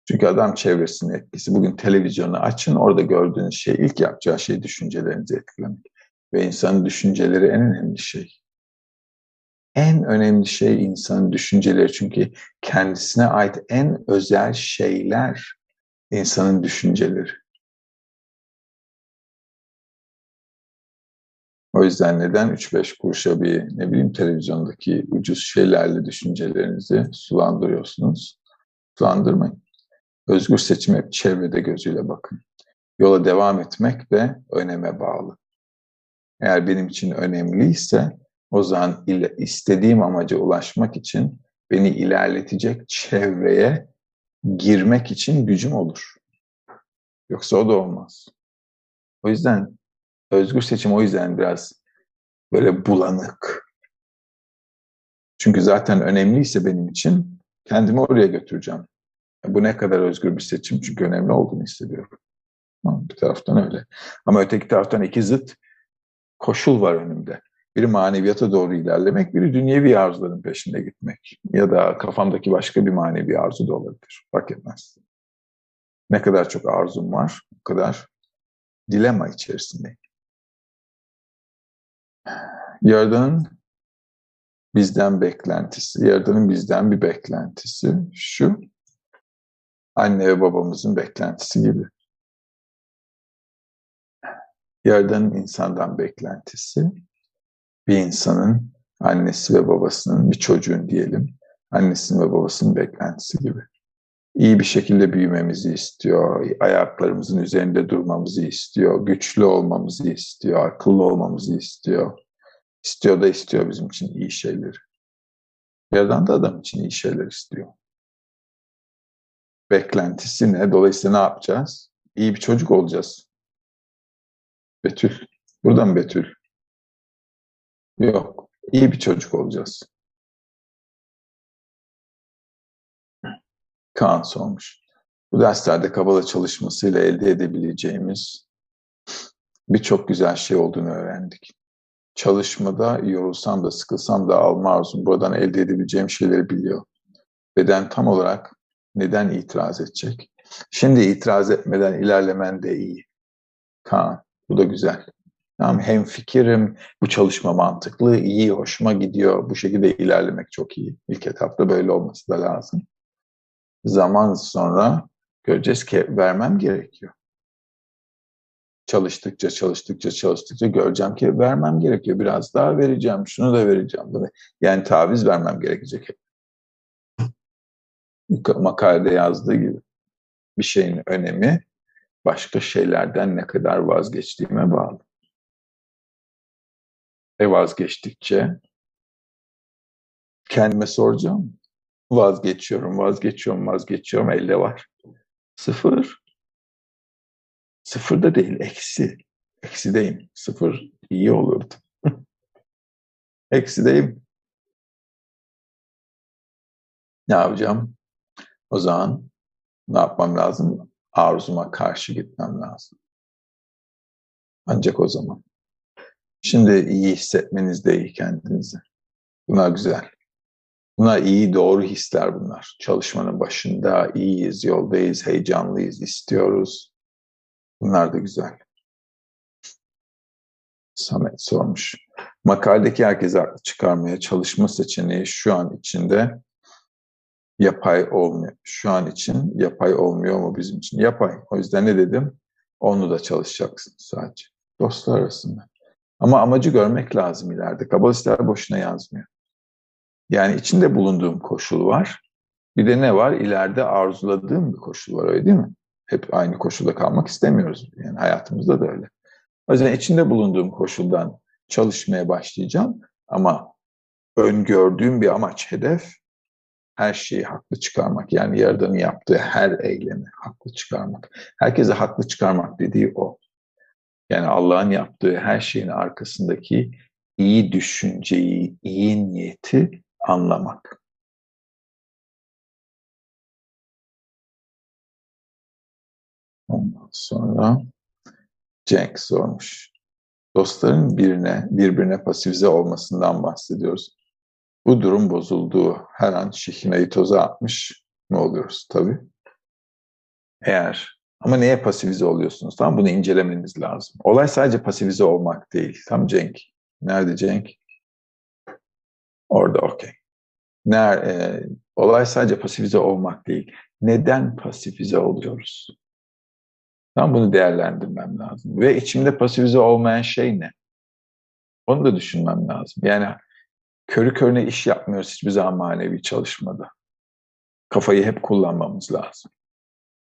Çünkü adam çevresinin etkisi. Bugün televizyonu açın, orada gördüğünüz şey, ilk yapacağı şey düşüncelerinizi etkilemek. Ve insanın düşünceleri en önemli şey. En önemli şey insanın düşünceleri. Çünkü kendisine ait en özel şeyler insanın düşünceleri. O yüzden neden 3-5 kuruşa bir ne bileyim televizyondaki ucuz şeylerle düşüncelerinizi sulandırıyorsunuz? Sulandırmayın. Özgür seçim hep çevrede gözüyle bakın. Yola devam etmek de öneme bağlı. Eğer benim için önemliyse o zaman istediğim amaca ulaşmak için beni ilerletecek çevreye girmek için gücüm olur. Yoksa o da olmaz. O yüzden özgür seçim o yüzden biraz böyle bulanık. Çünkü zaten önemliyse benim için kendimi oraya götüreceğim. Bu ne kadar özgür bir seçim çünkü önemli olduğunu hissediyorum. Bir taraftan öyle. Ama öteki taraftan iki zıt koşul var önümde. Biri maneviyata doğru ilerlemek, biri dünyevi arzuların peşinde gitmek. Ya da kafamdaki başka bir manevi arzu da olabilir. Fark etmez. Ne kadar çok arzum var, o kadar dilema içerisindeyim. Yaradan'ın bizden beklentisi, Yaradan'ın bizden bir beklentisi şu, anne ve babamızın beklentisi gibi. Yaradan'ın insandan beklentisi, bir insanın annesi ve babasının, bir çocuğun diyelim, annesinin ve babasının beklentisi gibi. İyi bir şekilde büyümemizi istiyor, ayaklarımızın üzerinde durmamızı istiyor, güçlü olmamızı istiyor, akıllı olmamızı istiyor. İstiyor da istiyor bizim için iyi şeyleri. Yerden de adam için iyi şeyler istiyor. Beklentisi ne? Dolayısıyla ne yapacağız? İyi bir çocuk olacağız. Betül. Burada mı Betül? Yok. İyi bir çocuk olacağız. Kaan sormuş. Bu derslerde Kabala çalışmasıyla elde edebileceğimiz birçok güzel şey olduğunu öğrendik. Çalışmada yorulsam da sıkılsam da alma arzum buradan elde edebileceğim şeyleri biliyor. Beden tam olarak neden itiraz edecek? Şimdi itiraz etmeden ilerlemen de iyi. Kaan, bu da güzel. Tamam, hem fikirim, bu çalışma mantıklı, iyi, hoşuma gidiyor. Bu şekilde ilerlemek çok iyi. İlk etapta böyle olması da lazım. Zaman sonra göreceğiz ki vermem gerekiyor. Çalıştıkça, çalıştıkça, çalıştıkça göreceğim ki vermem gerekiyor. Biraz daha vereceğim, şunu da vereceğim. Bunu. Yani taviz vermem gerekecek. Makalede yazdığı gibi bir şeyin önemi başka şeylerden ne kadar vazgeçtiğime bağlı. Ve vazgeçtikçe kendime soracağım. Vazgeçiyorum, vazgeçiyorum, vazgeçiyorum. Elde var. Sıfır. Sıfır da değil, eksi. Eksideyim. Sıfır iyi olurdu. Eksideyim. Ne yapacağım? O zaman ne yapmam lazım? Arzuma karşı gitmem lazım. Ancak o zaman. Şimdi iyi hissetmeniz de iyi kendinizi. Bunlar güzel. Bunlar iyi, doğru hisler bunlar. Çalışmanın başında iyiyiz, yoldayız, heyecanlıyız, istiyoruz. Bunlar da güzel. Samet sormuş. Makaledeki herkese haklı çıkarmaya çalışma seçeneği şu an içinde yapay olmuyor. Şu an için yapay olmuyor mu bizim için? Yapay. O yüzden ne dedim? Onu da çalışacaksın sadece. Dostlar arasında. Ama amacı görmek lazım ileride. Kabalistler boşuna yazmıyor. Yani içinde bulunduğum koşul var. Bir de ne var? İleride arzuladığım bir koşul var öyle değil mi? Hep aynı koşulda kalmak istemiyoruz. Yani hayatımızda da öyle. O yüzden içinde bulunduğum koşuldan çalışmaya başlayacağım. Ama öngördüğüm bir amaç, hedef her şeyi haklı çıkarmak. Yani Yaradan'ın yaptığı her eylemi haklı çıkarmak. Herkese haklı çıkarmak dediği o. Yani Allah'ın yaptığı her şeyin arkasındaki iyi düşünceyi, iyi niyeti anlamak. Ondan sonra Cenk sormuş. Dostların birine, birbirine pasifize olmasından bahsediyoruz. Bu durum bozulduğu her an şihinayı toza atmış mı oluyoruz tabii. Eğer ama neye pasifize oluyorsunuz? Tam bunu incelemeniz lazım. Olay sadece pasifize olmak değil. Tam Cenk. Nerede Cenk? Orada okey. E, olay sadece pasifize olmak değil. Neden pasifize oluyoruz? Tam bunu değerlendirmem lazım. Ve içimde pasifize olmayan şey ne? Onu da düşünmem lazım. Yani körü körüne iş yapmıyoruz hiçbir zaman manevi çalışmada. Kafayı hep kullanmamız lazım.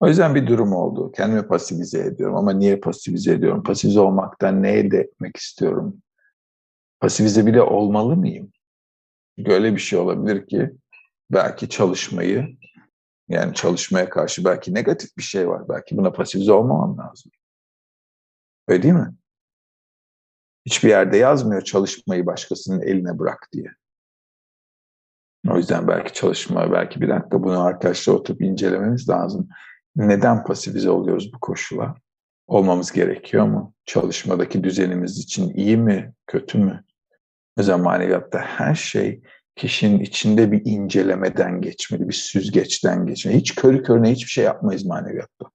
O yüzden bir durum oldu. Kendimi pasifize ediyorum ama niye pasifize ediyorum? Pasifize olmaktan ne elde etmek istiyorum? Pasifize bile olmalı mıyım? Böyle bir şey olabilir ki belki çalışmayı yani çalışmaya karşı belki negatif bir şey var. Belki buna pasifize olmamam lazım. Öyle değil mi? Hiçbir yerde yazmıyor çalışmayı başkasının eline bırak diye. O yüzden belki çalışma, belki bir dakika bunu arkadaşlar oturup incelememiz lazım. Neden pasifize oluyoruz bu koşula? Olmamız gerekiyor mu? Çalışmadaki düzenimiz için iyi mi, kötü mü? Mesela maneviyatta her şey kişinin içinde bir incelemeden geçmeli, bir süzgeçten geçmeli. Hiç körü körüne hiçbir şey yapmayız maneviyatta.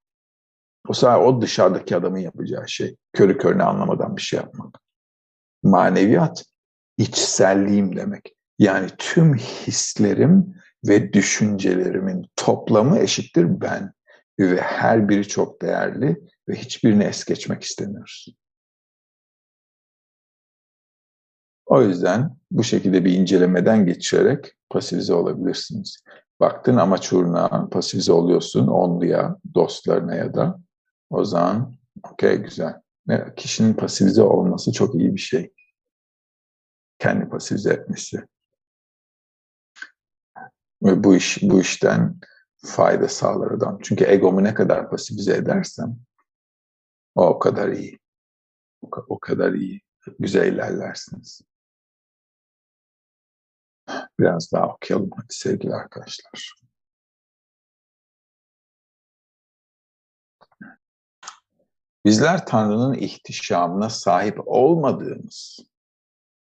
O sefer o dışarıdaki adamın yapacağı şey. Körü körüne anlamadan bir şey yapmak. Maneviyat içselliğim demek. Yani tüm hislerim ve düşüncelerimin toplamı eşittir ben. Ve her biri çok değerli ve hiçbirini es geçmek istemiyoruz. O yüzden bu şekilde bir incelemeden geçerek pasifize olabilirsiniz. Baktın amaç uğruna pasifize oluyorsun onluya, dostlarına ya da o zaman okey güzel. Kişinin pasifize olması çok iyi bir şey. Kendi pasifize etmesi. Ve bu iş bu işten fayda sağlar adam. Çünkü egomu ne kadar pasifize edersem o, o kadar iyi. o kadar iyi, güzel ilerlersiniz. Biraz daha okuyalım hadi sevgili arkadaşlar. Bizler Tanrı'nın ihtişamına sahip olmadığımız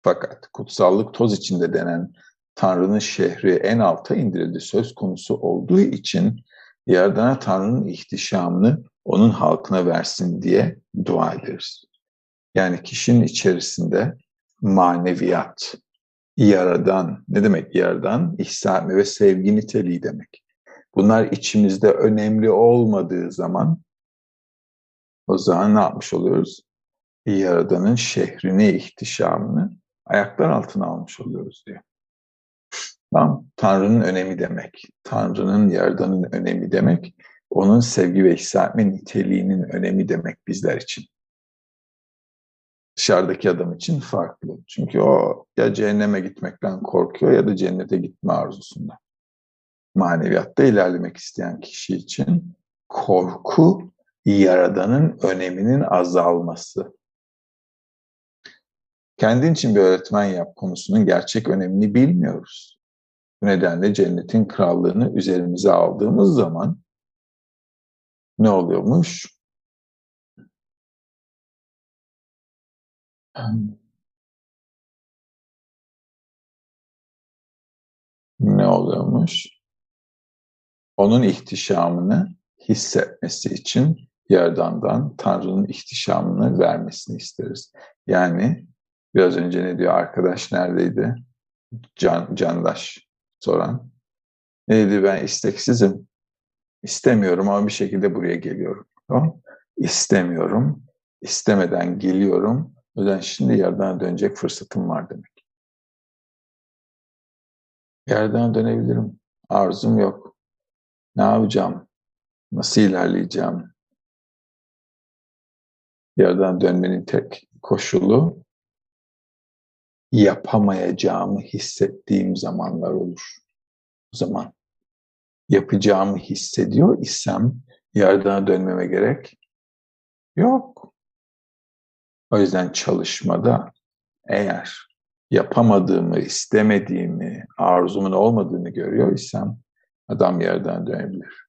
fakat kutsallık toz içinde denen Tanrı'nın şehri en alta indirildi söz konusu olduğu için Yaradan'a Tanrı'nın ihtişamını onun halkına versin diye dua ederiz. Yani kişinin içerisinde maneviyat, yaradan, ne demek yaradan? İhsan ve sevgi niteliği demek. Bunlar içimizde önemli olmadığı zaman o zaman ne yapmış oluyoruz? Yaradan'ın şehrini, ihtişamını ayaklar altına almış oluyoruz diyor. Tamam, Tanrı'nın önemi demek. Tanrı'nın, Yaradan'ın önemi demek. Onun sevgi ve hissetme niteliğinin önemi demek bizler için. Dışarıdaki adam için farklı. Çünkü o ya cehenneme gitmekten korkuyor ya da cennete gitme arzusunda. Maneviyatta ilerlemek isteyen kişi için korku Yaradan'ın öneminin azalması. Kendin için bir öğretmen yap konusunun gerçek önemini bilmiyoruz. Nedenle cennetin krallığını üzerimize aldığımız zaman ne oluyormuş? Ne oluyormuş? Onun ihtişamını hissetmesi için Yaradan'dan Tanrı'nın ihtişamını vermesini isteriz. Yani biraz önce ne diyor arkadaş neredeydi? Can, candaş soran. Ne dedi ben isteksizim. İstemiyorum ama bir şekilde buraya geliyorum. Tamam? İstemiyorum. İstemeden geliyorum. Yüzden şimdi yerden dönecek fırsatım var demek. Yerden dönebilirim. Arzum yok. Ne yapacağım? Nasıl ilerleyeceğim? Yerden dönmenin tek koşulu yapamayacağımı hissettiğim zamanlar olur. O zaman yapacağımı hissediyor isem yerden dönmeme gerek yok. O yüzden çalışmada eğer yapamadığımı, istemediğimi, arzumun olmadığını görüyor isem adam yerden dönebilir.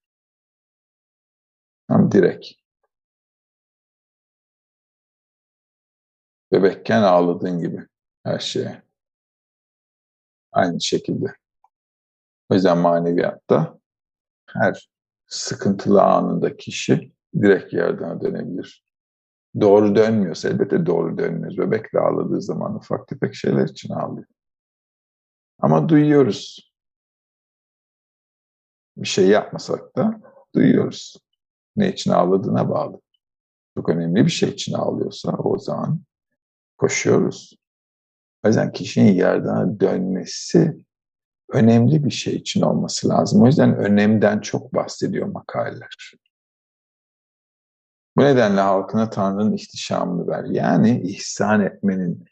Tam direkt. Bebekken ağladığın gibi her şeye. Aynı şekilde. O yüzden maneviyatta her sıkıntılı anında kişi direkt yerden dönebilir. Doğru dönmüyorsa elbette doğru dönmüyoruz. Bebek de ağladığı zaman ufak tefek şeyler için ağlıyor. Ama duyuyoruz. Bir şey yapmasak da duyuyoruz. Ne için ağladığına bağlı. Çok önemli bir şey için ağlıyorsa o zaman koşuyoruz. O yüzden kişinin yerden dönmesi önemli bir şey için olması lazım. O yüzden önemden çok bahsediyor makaleler. Bu nedenle halkına Tanrı'nın ihtişamını ver. Yani ihsan etmenin,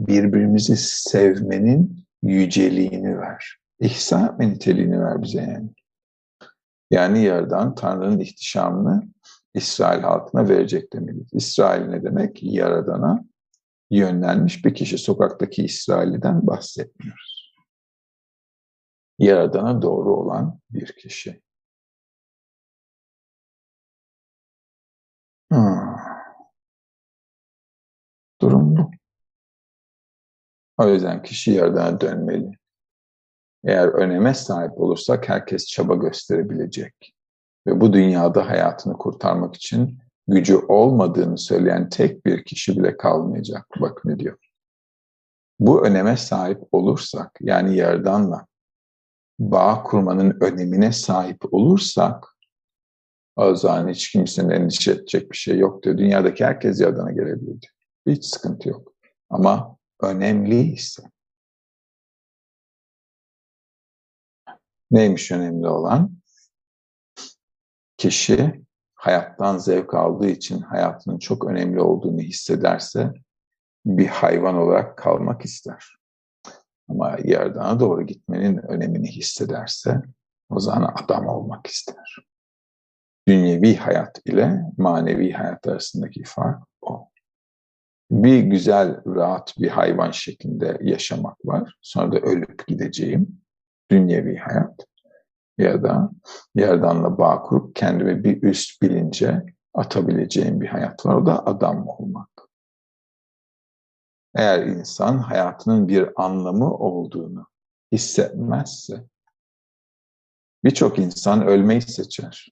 birbirimizi sevmenin yüceliğini ver. İhsan etme niteliğini ver bize yani. Yani yerden Tanrı'nın ihtişamını İsrail halkına verecek demeliyiz. İsrail ne demek? Yaradana yönlenmiş bir kişi. Sokaktaki İsrail'den bahsetmiyoruz. Yaradana doğru olan bir kişi. Hmm. Durum bu. O yüzden kişi yerden dönmeli. Eğer öneme sahip olursak herkes çaba gösterebilecek. Ve bu dünyada hayatını kurtarmak için gücü olmadığını söyleyen tek bir kişi bile kalmayacak. Bak diyor. Bu öneme sahip olursak, yani yerdanla bağ kurmanın önemine sahip olursak, o zaman hiç kimsenin endişe edecek bir şey yok diyor. Dünyadaki herkes yardana gelebilir diyor. Hiç sıkıntı yok. Ama önemliyse, neymiş önemli olan? Kişi hayattan zevk aldığı için hayatının çok önemli olduğunu hissederse bir hayvan olarak kalmak ister. Ama yerdana doğru gitmenin önemini hissederse o zaman adam olmak ister. Dünyevi hayat ile manevi hayat arasındaki fark o. Bir güzel, rahat bir hayvan şeklinde yaşamak var. Sonra da ölüp gideceğim. Dünyevi hayat. Ya da yerdanla bağ kurup kendimi bir üst bilince atabileceğim bir hayat var. O da adam olmak. Eğer insan hayatının bir anlamı olduğunu hissetmezse, birçok insan ölmeyi seçer.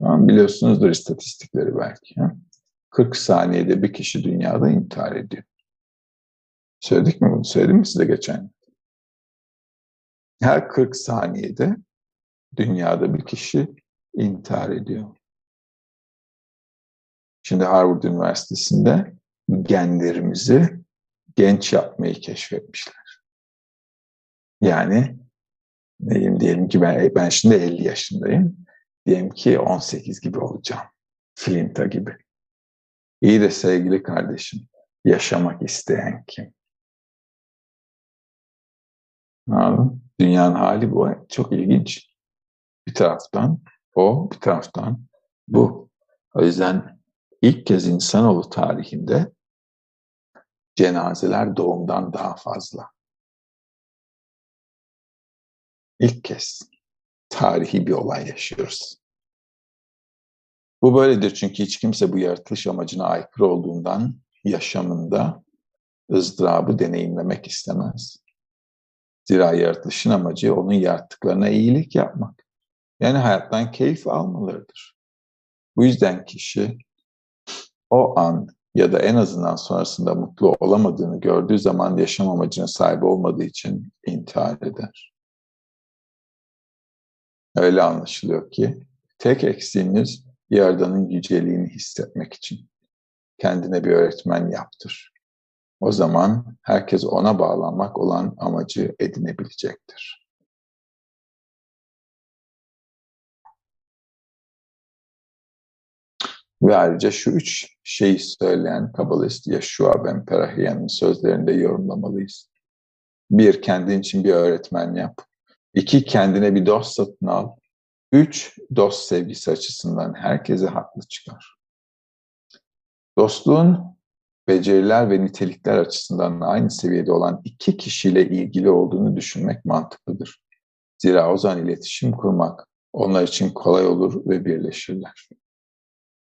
Biliyorsunuzdur istatistikleri belki. Ha? 40 saniyede bir kişi dünyada intihar ediyor. Söyledik mi bunu? Söyledim mi size geçen? Her 40 saniyede dünyada bir kişi intihar ediyor. Şimdi Harvard Üniversitesi'nde genlerimizi genç yapmayı keşfetmişler. Yani neyim diyelim ki ben, ben şimdi 50 yaşındayım. Diyelim ki 18 gibi olacağım. Flinta gibi. İyi de sevgili kardeşim, yaşamak isteyen kim? Anladın? Dünyanın hali bu. Çok ilginç. Bir taraftan o, bir taraftan bu. O yüzden ilk kez insanoğlu tarihinde cenazeler doğumdan daha fazla. İlk kez tarihi bir olay yaşıyoruz. Bu böyledir çünkü hiç kimse bu yaratılış amacına aykırı olduğundan yaşamında ızdırabı deneyimlemek istemez. Zira yaratılışın amacı onun yarattıklarına iyilik yapmak. Yani hayattan keyif almalarıdır. Bu yüzden kişi o an ya da en azından sonrasında mutlu olamadığını gördüğü zaman yaşam amacına sahip olmadığı için intihar eder. Öyle anlaşılıyor ki tek eksiğimiz Yaradan'ın yüceliğini hissetmek için kendine bir öğretmen yaptır. O zaman herkes ona bağlanmak olan amacı edinebilecektir. Ve ayrıca şu üç şeyi söyleyen Kabalist Yeshua Ben Perahiyan'ın sözlerinde yorumlamalıyız. Bir, kendin için bir öğretmen yap. İki, kendine bir dost satın al. Üç, dost sevgisi açısından herkese haklı çıkar. Dostluğun beceriler ve nitelikler açısından aynı seviyede olan iki kişiyle ilgili olduğunu düşünmek mantıklıdır. Zira o zaman iletişim kurmak onlar için kolay olur ve birleşirler.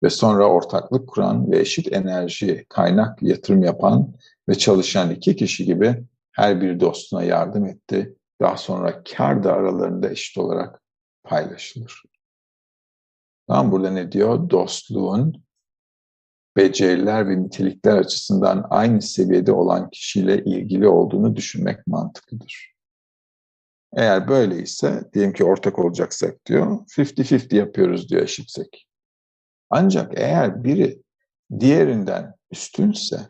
Ve sonra ortaklık kuran ve eşit enerji, kaynak yatırım yapan ve çalışan iki kişi gibi her bir dostuna yardım etti. Daha sonra kar da aralarında eşit olarak paylaşılır. Tamam burada ne diyor? Dostluğun beceriler ve nitelikler açısından aynı seviyede olan kişiyle ilgili olduğunu düşünmek mantıklıdır. Eğer böyleyse, diyelim ki ortak olacaksak diyor, 50-50 yapıyoruz diyor eşitsek. Ancak eğer biri diğerinden üstünse,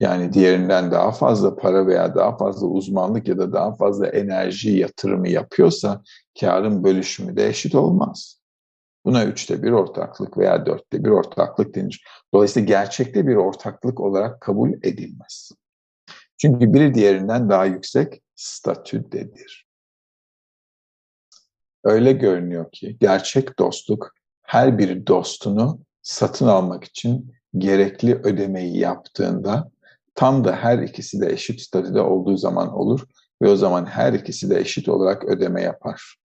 yani diğerinden daha fazla para veya daha fazla uzmanlık ya da daha fazla enerji yatırımı yapıyorsa karın bölüşümü de eşit olmaz. Buna üçte bir ortaklık veya dörtte bir ortaklık denir. Dolayısıyla gerçekte bir ortaklık olarak kabul edilmez. Çünkü biri diğerinden daha yüksek statüdedir. Öyle görünüyor ki gerçek dostluk her bir dostunu satın almak için gerekli ödemeyi yaptığında tam da her ikisi de eşit statüde olduğu zaman olur ve o zaman her ikisi de eşit olarak ödeme yapar.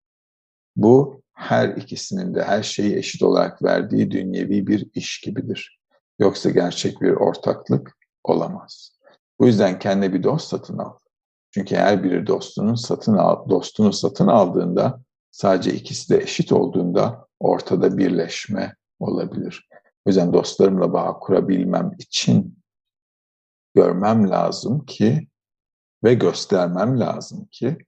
Bu her ikisinin de her şeyi eşit olarak verdiği dünyevi bir iş gibidir. Yoksa gerçek bir ortaklık olamaz. Bu yüzden kendine bir dost satın al. Çünkü her biri dostunun satın al, dostunu satın aldığında sadece ikisi de eşit olduğunda ortada birleşme olabilir. O yüzden dostlarımla bağ kurabilmem için görmem lazım ki ve göstermem lazım ki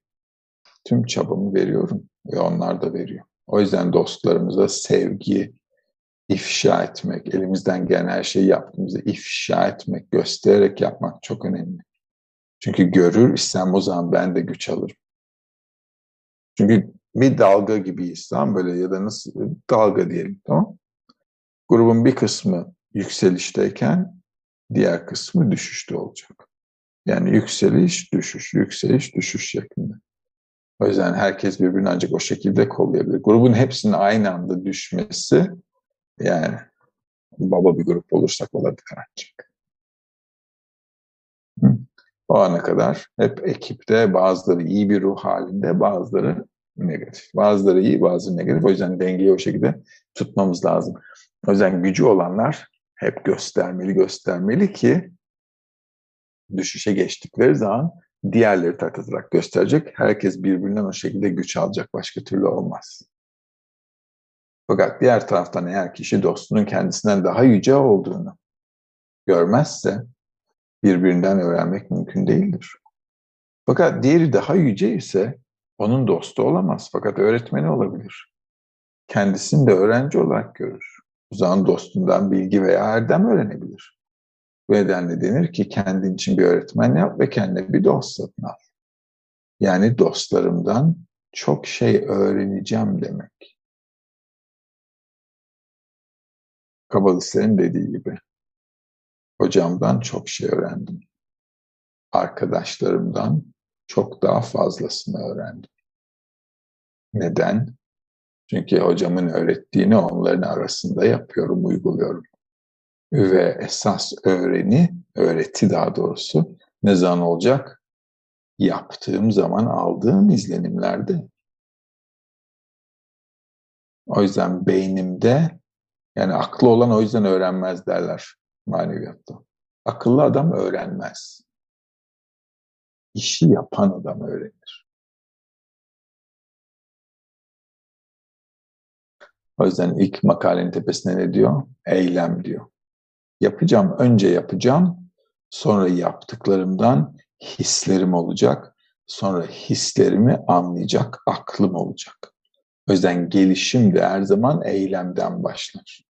tüm çabamı veriyorum ve onlar da veriyor. O yüzden dostlarımıza sevgi ifşa etmek, elimizden gelen her şeyi yaptığımızda ifşa etmek, göstererek yapmak çok önemli. Çünkü görür istem o zaman ben de güç alırım. Çünkü bir dalga gibiyiz tamam böyle ya da nasıl dalga diyelim tamam. Grubun bir kısmı yükselişteyken diğer kısmı düşüşte olacak. Yani yükseliş, düşüş, yükseliş, düşüş şeklinde. O yüzden herkes birbirini ancak o şekilde kollayabilir. Grubun hepsinin aynı anda düşmesi yani baba bir grup olursak olabilir ancak. O ana kadar hep ekipte bazıları iyi bir ruh halinde, bazıları negatif. Bazıları iyi, bazıları negatif. O yüzden dengeyi o şekilde tutmamız lazım. O yüzden gücü olanlar hep göstermeli göstermeli ki düşüşe geçtikleri zaman diğerleri takılarak gösterecek. Herkes birbirinden o şekilde güç alacak. Başka türlü olmaz. Fakat diğer taraftan eğer kişi dostunun kendisinden daha yüce olduğunu görmezse birbirinden öğrenmek mümkün değildir. Fakat diğeri daha yüce ise onun dostu olamaz fakat öğretmeni olabilir. Kendisini de öğrenci olarak görür. O zaman dostundan bilgi veya erdem öğrenebilir. Bu nedenle denir ki kendin için bir öğretmen yap ve kendine bir dost satın al. Yani dostlarımdan çok şey öğreneceğim demek. Kabalistlerin dediği gibi. Hocamdan çok şey öğrendim. Arkadaşlarımdan çok daha fazlasını öğrendim. Neden? Çünkü hocamın öğrettiğini onların arasında yapıyorum, uyguluyorum. Ve esas öğreni, öğreti daha doğrusu ne zaman olacak? Yaptığım zaman aldığım izlenimlerde. O yüzden beynimde, yani aklı olan o yüzden öğrenmez derler maneviyatta. Akıllı adam öğrenmez. İşi yapan adam öğrenir. O yüzden ilk makalenin tepesine ne diyor? Eylem diyor. Yapacağım, önce yapacağım, sonra yaptıklarımdan hislerim olacak, sonra hislerimi anlayacak aklım olacak. O yüzden gelişim de her zaman eylemden başlar.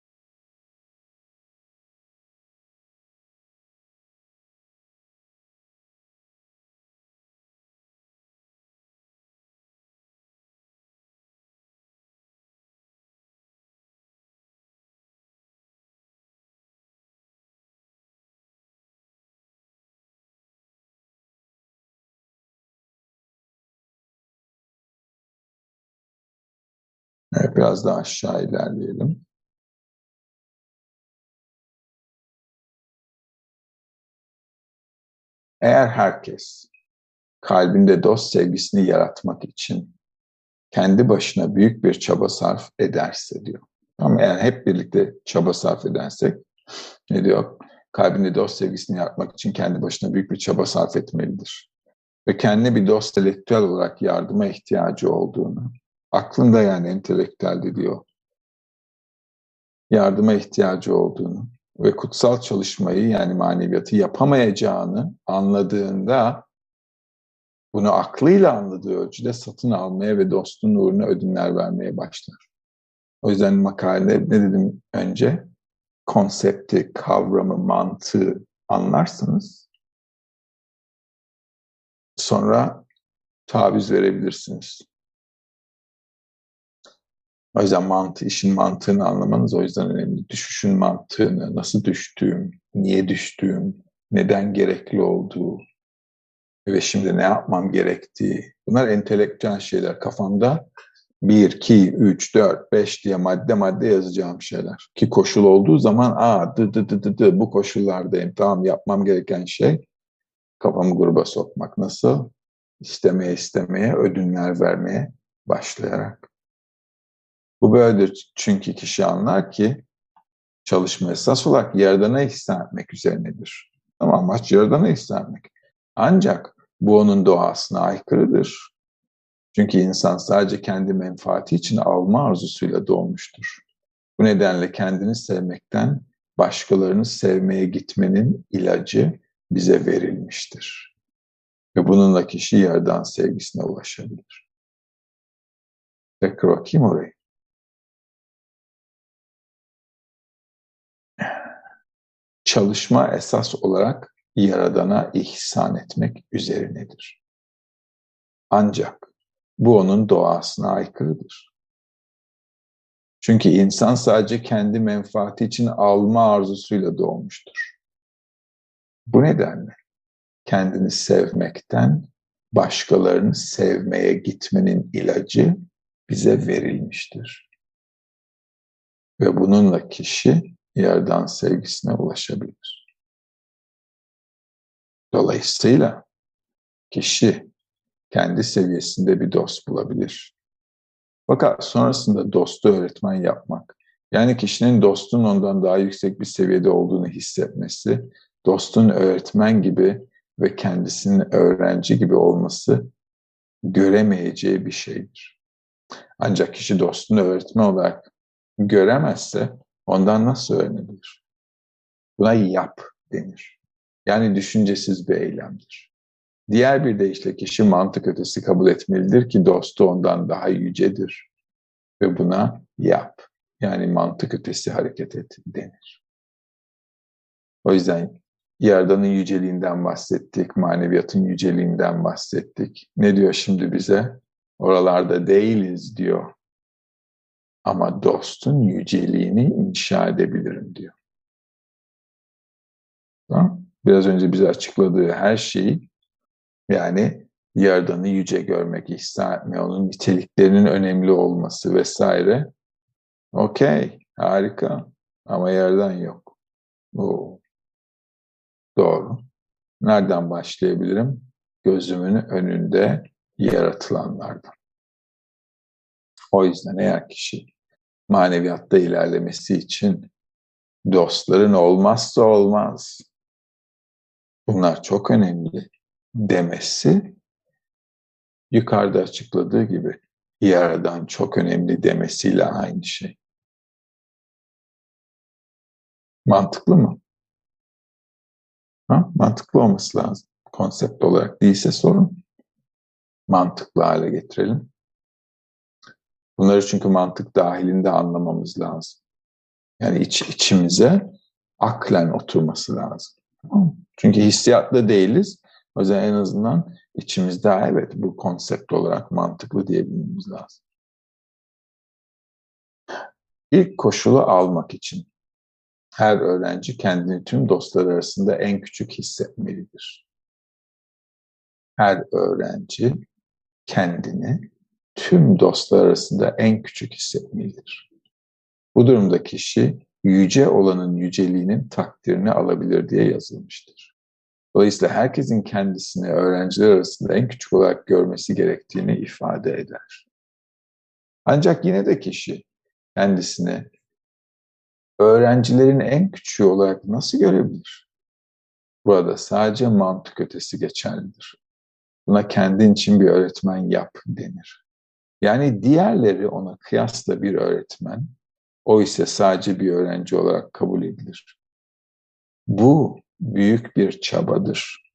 Biraz daha aşağı ilerleyelim. Eğer herkes kalbinde dost sevgisini yaratmak için kendi başına büyük bir çaba sarf ederse diyor. Ama eğer hep birlikte çaba sarf edersek ne diyor? Kalbinde dost sevgisini yaratmak için kendi başına büyük bir çaba sarf etmelidir. Ve kendi bir dost entelektüel olarak yardıma ihtiyacı olduğunu, aklında yani entelektüelde diyor, yardıma ihtiyacı olduğunu ve kutsal çalışmayı yani maneviyatı yapamayacağını anladığında bunu aklıyla anladığı ölçüde satın almaya ve dostun uğruna ödünler vermeye başlar. O yüzden makalede ne dedim önce? Konsepti, kavramı, mantığı anlarsınız. Sonra taviz verebilirsiniz. O yüzden mantı, işin mantığını anlamanız o yüzden önemli. Düşüşün mantığını, nasıl düştüğüm, niye düştüğüm, neden gerekli olduğu ve şimdi ne yapmam gerektiği. Bunlar entelektüel şeyler. Kafamda 1, 2, 3, 4, 5 diye madde madde yazacağım şeyler. Ki koşul olduğu zaman aa dı dı dı dı dı bu koşullardayım. Tamam yapmam gereken şey kafamı gruba sokmak. Nasıl? İstemeye istemeye, ödünler vermeye başlayarak. Bu böyledir çünkü kişi anlar ki çalışma esas olarak Yaradan'a ihsan etmek üzerinedir. Ama amaç Yaradan'a ihsan etmek. Ancak bu onun doğasına aykırıdır. Çünkü insan sadece kendi menfaati için alma arzusuyla doğmuştur. Bu nedenle kendini sevmekten başkalarını sevmeye gitmenin ilacı bize verilmiştir. Ve bununla kişi yerden sevgisine ulaşabilir. Tekrar bakayım orayı. Çalışma esas olarak Yaradan'a ihsan etmek üzerinedir. Ancak bu onun doğasına aykırıdır. Çünkü insan sadece kendi menfaati için alma arzusuyla doğmuştur. Bu nedenle kendini sevmekten başkalarını sevmeye gitmenin ilacı bize verilmiştir. Ve bununla kişi yerden sevgisine ulaşabilir. Dolayısıyla kişi kendi seviyesinde bir dost bulabilir. Fakat sonrasında dostu öğretmen yapmak, yani kişinin dostun ondan daha yüksek bir seviyede olduğunu hissetmesi, dostun öğretmen gibi ve kendisinin öğrenci gibi olması göremeyeceği bir şeydir. Ancak kişi dostunu öğretmen olarak göremezse ondan nasıl öğrenebilir? Buna yap denir. Yani düşüncesiz bir eylemdir. Diğer bir deyişle kişi mantık ötesi kabul etmelidir ki dostu ondan daha yücedir. Ve buna yap. Yani mantık ötesi hareket et denir. O yüzden Yaradan'ın yüceliğinden bahsettik, maneviyatın yüceliğinden bahsettik. Ne diyor şimdi bize? Oralarda değiliz diyor. Ama dostun yüceliğini inşa edebilirim diyor. Biraz önce bize açıkladığı her şeyi yani Yaradan'ı yüce görmek, ihsan etme, onun niteliklerinin önemli olması vesaire. Okey, harika. Ama Yaradan yok. Oo. Doğru. Nereden başlayabilirim? Gözümün önünde yaratılanlardan. O yüzden eğer kişi maneviyatta ilerlemesi için dostların olmazsa olmaz. Bunlar çok önemli demesi yukarıda açıkladığı gibi yaradan çok önemli demesiyle aynı şey. Mantıklı mı? Ha? Mantıklı olması lazım. Konsept olarak değilse sorun. Mantıklı hale getirelim. Bunları çünkü mantık dahilinde anlamamız lazım. Yani iç, içimize aklen oturması lazım. Çünkü hissiyatlı değiliz. O yüzden en azından içimizde evet bu konsept olarak mantıklı diyebilmemiz lazım. İlk koşulu almak için her öğrenci kendini tüm dostlar arasında en küçük hissetmelidir. Her öğrenci kendini tüm dostlar arasında en küçük hissetmelidir. Bu durumda kişi yüce olanın yüceliğinin takdirini alabilir diye yazılmıştır. Dolayısıyla herkesin kendisini öğrenciler arasında en küçük olarak görmesi gerektiğini ifade eder. Ancak yine de kişi kendisini öğrencilerin en küçüğü olarak nasıl görebilir? Burada sadece mantık ötesi geçerlidir. Buna kendin için bir öğretmen yap denir. Yani diğerleri ona kıyasla bir öğretmen, o ise sadece bir öğrenci olarak kabul edilir. Bu büyük bir çabadır.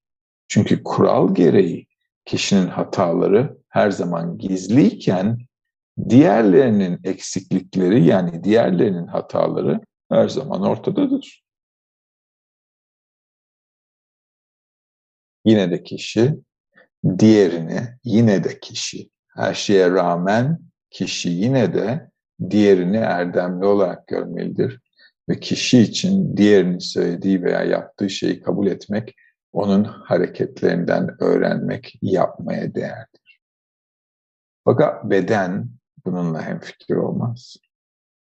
Çünkü kural gereği kişinin hataları her zaman gizliyken diğerlerinin eksiklikleri yani diğerlerinin hataları her zaman ortadadır. Yine de kişi diğerini, yine de kişi, her şeye rağmen kişi yine de diğerini erdemli olarak görmelidir. Ve kişi için diğerinin söylediği veya yaptığı şeyi kabul etmek, onun hareketlerinden öğrenmek, yapmaya değerdir. Fakat beden bununla hemfikir olmaz.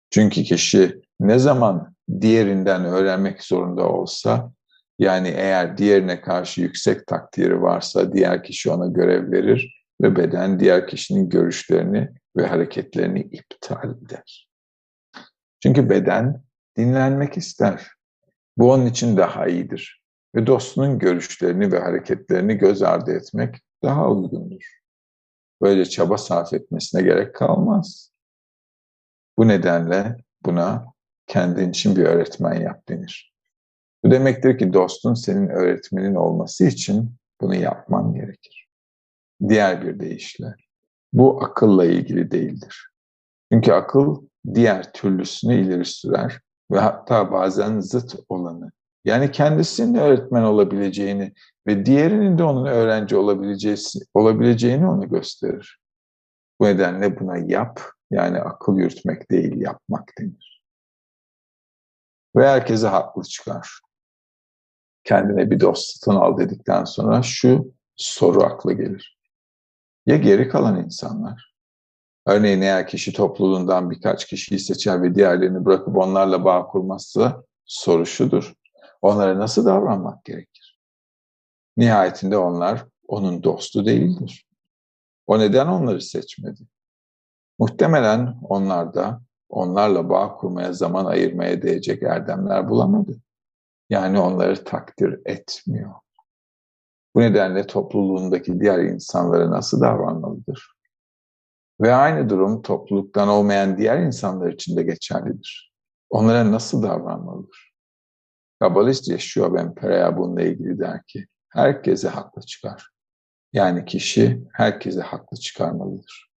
Çünkü kişi ne zaman diğerinden öğrenmek zorunda olsa, yani eğer diğerine karşı yüksek takdiri varsa diğer kişi ona görev verir ve beden diğer kişinin görüşlerini ve hareketlerini iptal eder. Çünkü beden dinlenmek ister. Bu onun için daha iyidir. Ve dostunun görüşlerini ve hareketlerini göz ardı etmek daha uygundur. Böyle çaba sarf etmesine gerek kalmaz. Bu nedenle buna kendin için bir öğretmen yap denir. Bu demektir ki dostun senin öğretmenin olması için bunu yapman gerekir. Diğer bir deyişle, bu akılla ilgili değildir. Çünkü akıl diğer türlüsünü ileri sürer ve hatta bazen zıt olanı, yani kendisinin öğretmen olabileceğini ve diğerinin de onun öğrenci olabileceğini onu gösterir. Bu nedenle buna yap, yani akıl yürütmek değil yapmak denir. Ve herkese haklı çıkar. Kendine bir dost satın al dedikten sonra şu soru akla gelir. Ya geri kalan insanlar? Örneğin eğer kişi topluluğundan birkaç kişiyi seçer ve diğerlerini bırakıp onlarla bağ kurmazsa soru şudur. Onlara nasıl davranmak gerekir? Nihayetinde onlar onun dostu değildir. O neden onları seçmedi? Muhtemelen onlar da onlarla bağ kurmaya zaman ayırmaya değecek erdemler bulamadı. Yani onları takdir etmiyor. Bu nedenle topluluğundaki diğer insanlara nasıl davranmalıdır? Ve aynı durum topluluktan olmayan diğer insanlar için de geçerlidir. Onlara nasıl davranmalıdır? Kabalist Yeşua Ben Pereya bununla ilgili der ki, herkese haklı çıkar. Yani kişi herkese haklı çıkarmalıdır.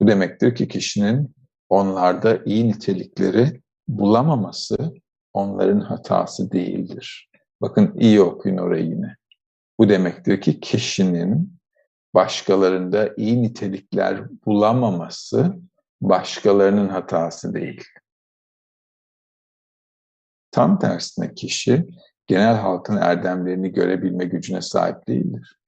Bu demektir ki kişinin onlarda iyi nitelikleri bulamaması onların hatası değildir. Bakın iyi okuyun orayı yine. Bu demektir ki kişinin başkalarında iyi nitelikler bulamaması başkalarının hatası değil. Tam tersine kişi genel halkın erdemlerini görebilme gücüne sahip değildir.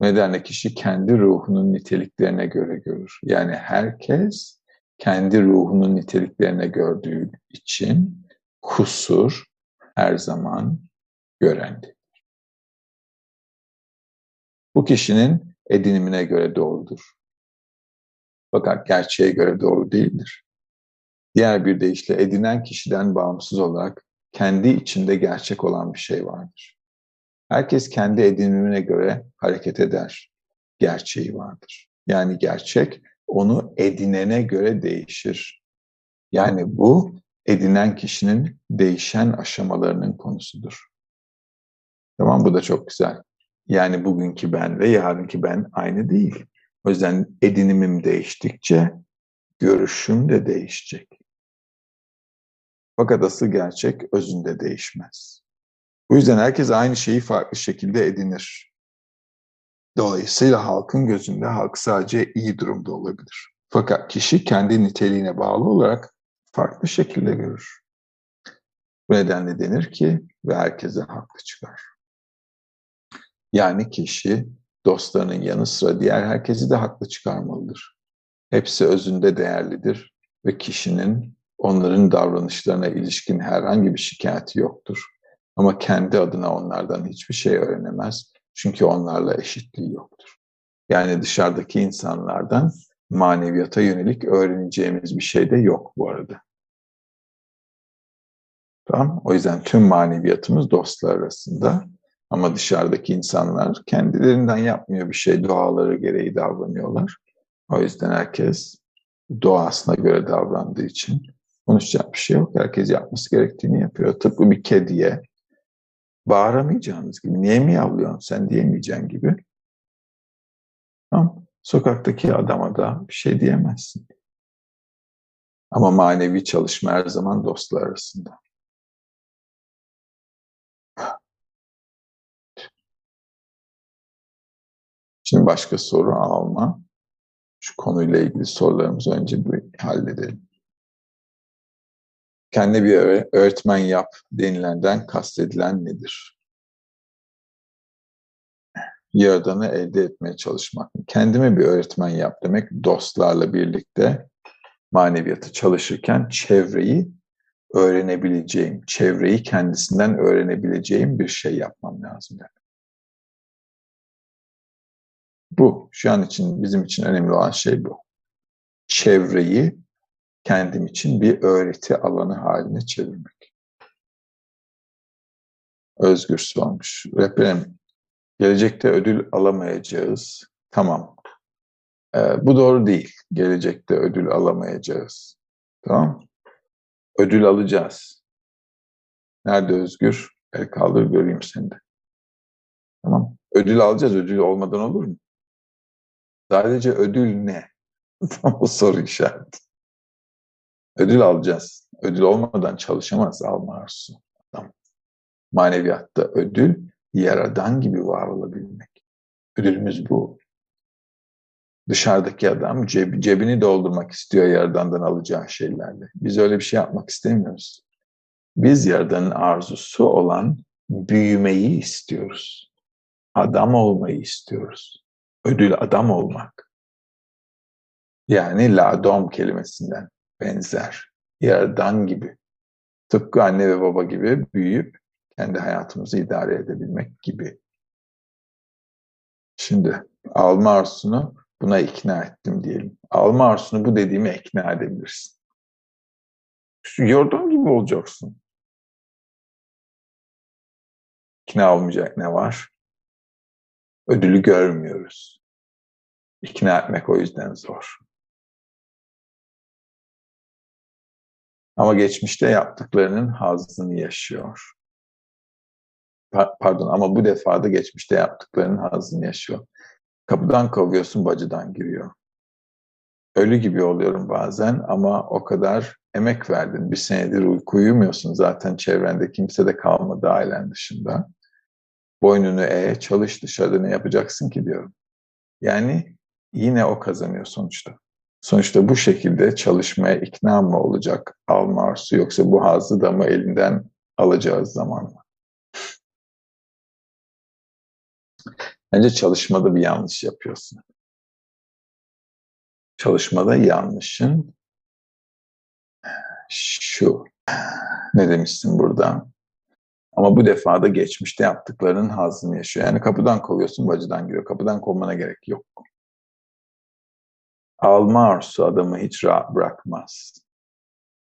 Nedenle kişi kendi ruhunun niteliklerine göre görür. Yani herkes kendi ruhunun niteliklerine gördüğü için kusur her zaman görendir. Bu kişinin edinimine göre doğrudur. Fakat gerçeğe göre doğru değildir. Diğer bir deyişle edinen kişiden bağımsız olarak kendi içinde gerçek olan bir şey vardır. Herkes kendi edinimine göre hareket eder. Gerçeği vardır. Yani gerçek onu edinene göre değişir. Yani bu edinen kişinin değişen aşamalarının konusudur. Tamam bu da çok güzel. Yani bugünkü ben ve yarınki ben aynı değil. O yüzden edinimim değiştikçe görüşüm de değişecek. Fakat asıl gerçek özünde değişmez. Bu yüzden herkes aynı şeyi farklı şekilde edinir. Dolayısıyla halkın gözünde halk sadece iyi durumda olabilir. Fakat kişi kendi niteliğine bağlı olarak farklı şekilde görür. Bu nedenle denir ki ve herkese haklı çıkar. Yani kişi dostlarının yanı sıra diğer herkesi de haklı çıkarmalıdır. Hepsi özünde değerlidir ve kişinin onların davranışlarına ilişkin herhangi bir şikayeti yoktur. Ama kendi adına onlardan hiçbir şey öğrenemez. Çünkü onlarla eşitliği yoktur. Yani dışarıdaki insanlardan maneviyata yönelik öğreneceğimiz bir şey de yok bu arada. Tamam. O yüzden tüm maneviyatımız dostlar arasında. Ama dışarıdaki insanlar kendilerinden yapmıyor bir şey, doğaları gereği davranıyorlar. O yüzden herkes doğasına göre davrandığı için konuşacak bir şey yok. Herkes yapması gerektiğini yapıyor. Tıpkı bir kediye bağıramayacağınız gibi, niye mi yavlıyorsun sen diyemeyeceğin gibi. Tamam. Sokaktaki adama da bir şey diyemezsin. Ama manevi çalışma her zaman dostlar arasında. Şimdi başka soru alma. Şu konuyla ilgili sorularımızı önce bir halledelim. Kendi bir öğretmen yap denilenden kastedilen nedir? Yaradanı elde etmeye çalışmak. Kendime bir öğretmen yap demek dostlarla birlikte maneviyatı çalışırken çevreyi öğrenebileceğim, çevreyi kendisinden öğrenebileceğim bir şey yapmam lazım. Yani. Bu şu an için bizim için önemli olan şey bu. Çevreyi kendim için bir öğreti alanı haline çevirmek. Özgür sormuş. Rehberim, gelecekte ödül alamayacağız. Tamam. Ee, bu doğru değil. Gelecekte ödül alamayacağız. Tamam. Ödül alacağız. Nerede Özgür? El kaldır göreyim seni de. Tamam. Ödül alacağız. Ödül olmadan olur mu? Sadece ödül ne? Tam o soru işareti. Ödül alacağız. Ödül olmadan çalışamaz alma arzusu. Adam. Maneviyatta ödül yaradan gibi var olabilmek. Ödülümüz bu. Dışarıdaki adam ceb, cebini doldurmak istiyor yaradandan alacağı şeylerle. Biz öyle bir şey yapmak istemiyoruz. Biz yaradanın arzusu olan büyümeyi istiyoruz. Adam olmayı istiyoruz ödül adam olmak. Yani ladom kelimesinden benzer. Yaradan gibi. Tıpkı anne ve baba gibi büyüyüp kendi hayatımızı idare edebilmek gibi. Şimdi alma arzusunu buna ikna ettim diyelim. Alma arzusunu bu dediğime ikna edebilirsin. Gördüğün gibi olacaksın. İkna olmayacak ne var? Ödülü görmüyoruz. İkna etmek o yüzden zor. Ama geçmişte yaptıklarının hazını yaşıyor. pardon ama bu defa da geçmişte yaptıklarının hazını yaşıyor. Kapıdan kovuyorsun, bacıdan giriyor. Ölü gibi oluyorum bazen ama o kadar emek verdin. Bir senedir uyku uyumuyorsun zaten çevrende kimse de kalmadı ailen dışında. Boynunu eğe, çalış dışarıda ne yapacaksın ki diyorum. Yani yine o kazanıyor sonuçta. Sonuçta bu şekilde çalışmaya ikna mı olacak alma arzusu yoksa bu hazzı da mı elinden alacağız zamanla? Bence çalışmada bir yanlış yapıyorsun. Çalışmada yanlışın şu. Ne demişsin burada? Ama bu defa da geçmişte yaptıklarının hazını yaşıyor. Yani kapıdan kovuyorsun, bacıdan giriyor. Kapıdan kovmana gerek yok. Alma arzusu adamı hiç rahat bırakmaz.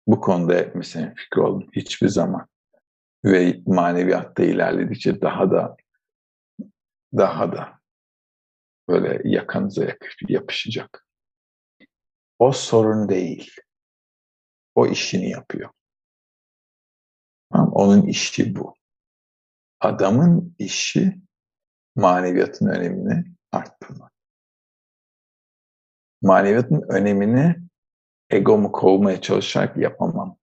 Bu konuda hepimizin fikri oldu hiçbir zaman. Ve maneviyatta ilerledikçe daha da daha da böyle yakanıza yapışacak. O sorun değil. O işini yapıyor. Onun işi bu. Adamın işi maneviyatın önemini arttırmak. Maneviyatın önemini egomu kovmaya çalışarak yapamam.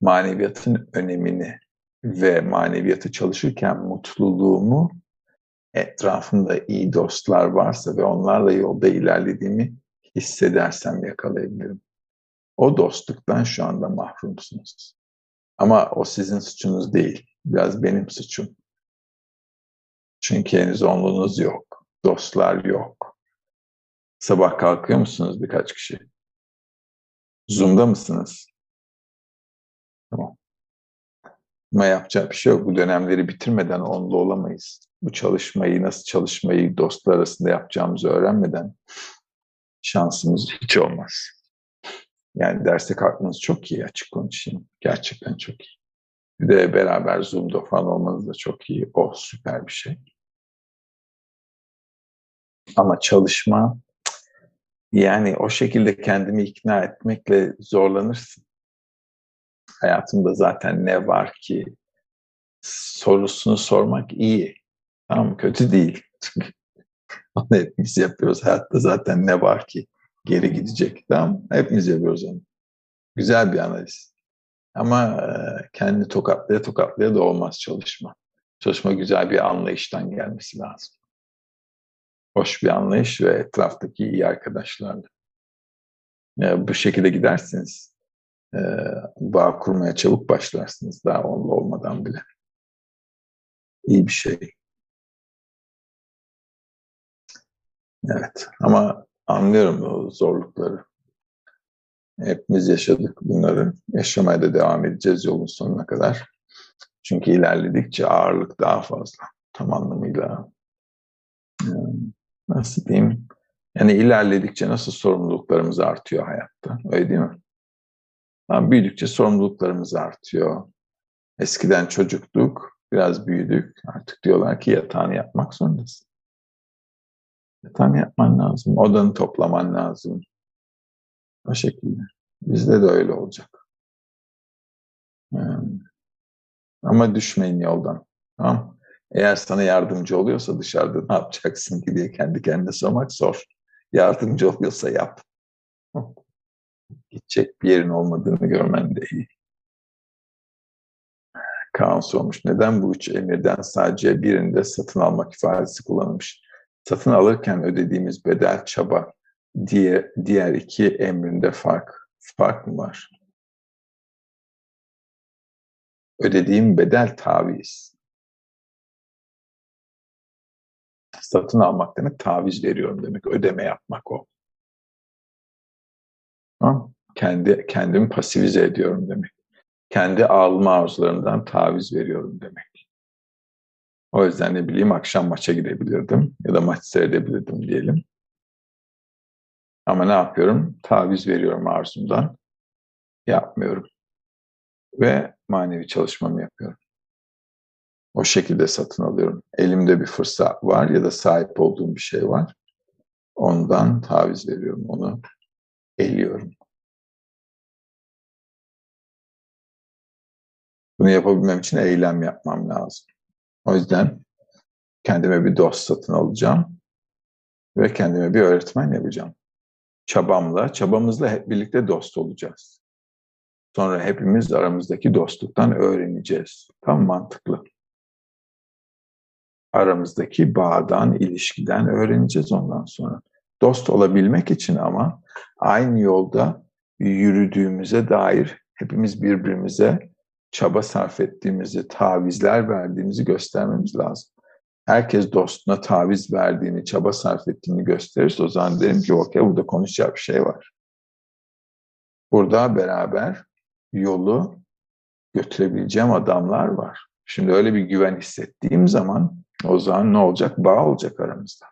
Maneviyatın önemini ve maneviyatı çalışırken mutluluğumu etrafımda iyi dostlar varsa ve onlarla yolda ilerlediğimi hissedersem yakalayabilirim. O dostluktan şu anda mahrumsunuz. Ama o sizin suçunuz değil. Biraz benim suçum. Çünkü henüz onluğunuz yok. Dostlar yok. Sabah kalkıyor musunuz birkaç kişi? Zoom'da mısınız? Tamam. Ama yapacak bir şey yok. Bu dönemleri bitirmeden onlu olamayız. Bu çalışmayı, nasıl çalışmayı dostlar arasında yapacağımızı öğrenmeden şansımız hiç olmaz. Yani derste kalkmanız çok iyi açık konuşayım. Gerçekten çok iyi. Bir de beraber Zoom'da falan olmanız da çok iyi. Oh, süper bir şey. Ama çalışma yani o şekilde kendimi ikna etmekle zorlanırsın. Hayatımda zaten ne var ki sorusunu sormak iyi. Tamam kötü değil. Onu hepimiz yapıyoruz. Hayatta zaten ne var ki geri gidecek. Tamam Hepimiz yapıyoruz onu. Güzel bir analiz. Ama e, kendi tokatlaya tokatlaya da olmaz çalışma. Çalışma güzel bir anlayıştan gelmesi lazım. Hoş bir anlayış ve etraftaki iyi arkadaşlarla. E, bu şekilde gidersiniz. E, bağ kurmaya çabuk başlarsınız daha onunla olmadan bile. İyi bir şey. Evet ama anlıyorum o zorlukları. Hepimiz yaşadık bunları. Yaşamaya da devam edeceğiz yolun sonuna kadar. Çünkü ilerledikçe ağırlık daha fazla. Tam anlamıyla nasıl diyeyim? Yani ilerledikçe nasıl sorumluluklarımız artıyor hayatta. Öyle değil mi? Yani büyüdükçe sorumluluklarımız artıyor. Eskiden çocuktuk, biraz büyüdük. Artık diyorlar ki yatağını yapmak zorundasın. Yatağını yapman lazım, odanı toplaman lazım. O şekilde. Bizde de öyle olacak. Yani. Ama düşmeyin yoldan. Tamam Eğer sana yardımcı oluyorsa dışarıda ne yapacaksın ki diye kendi kendine sormak zor. Yardımcı oluyorsa yap. Gidecek bir yerin olmadığını görmen de iyi. Kaan sormuş. Neden bu üç emirden sadece birinde satın almak ifadesi kullanılmış? Satın alırken ödediğimiz bedel çaba diye diğer iki emrinde fark fark mı var? Ödediğim bedel taviz. Satın almak demek taviz veriyorum demek. Ödeme yapmak o. Tamam. Kendi, kendimi pasivize ediyorum demek. Kendi alma arzularımdan taviz veriyorum demek. O yüzden ne bileyim akşam maça gidebilirdim ya da maç seyredebilirdim diyelim. Ama ne yapıyorum? Taviz veriyorum arzumdan. Yapmıyorum. Ve manevi çalışmamı yapıyorum. O şekilde satın alıyorum. Elimde bir fırsat var ya da sahip olduğum bir şey var. Ondan taviz veriyorum. Onu eliyorum. Bunu yapabilmem için eylem yapmam lazım. O yüzden kendime bir dost satın alacağım ve kendime bir öğretmen yapacağım. Çabamla, çabamızla hep birlikte dost olacağız. Sonra hepimiz aramızdaki dostluktan öğreneceğiz. Tam mantıklı. Aramızdaki bağdan, ilişkiden öğreneceğiz ondan sonra. Dost olabilmek için ama aynı yolda yürüdüğümüze dair hepimiz birbirimize çaba sarf ettiğimizi, tavizler verdiğimizi göstermemiz lazım. Herkes dostuna taviz verdiğini, çaba sarf ettiğini gösterirse o zaman derim ki okey burada konuşacak bir şey var. Burada beraber yolu götürebileceğim adamlar var. Şimdi öyle bir güven hissettiğim zaman o zaman ne olacak? Bağ olacak aramızda.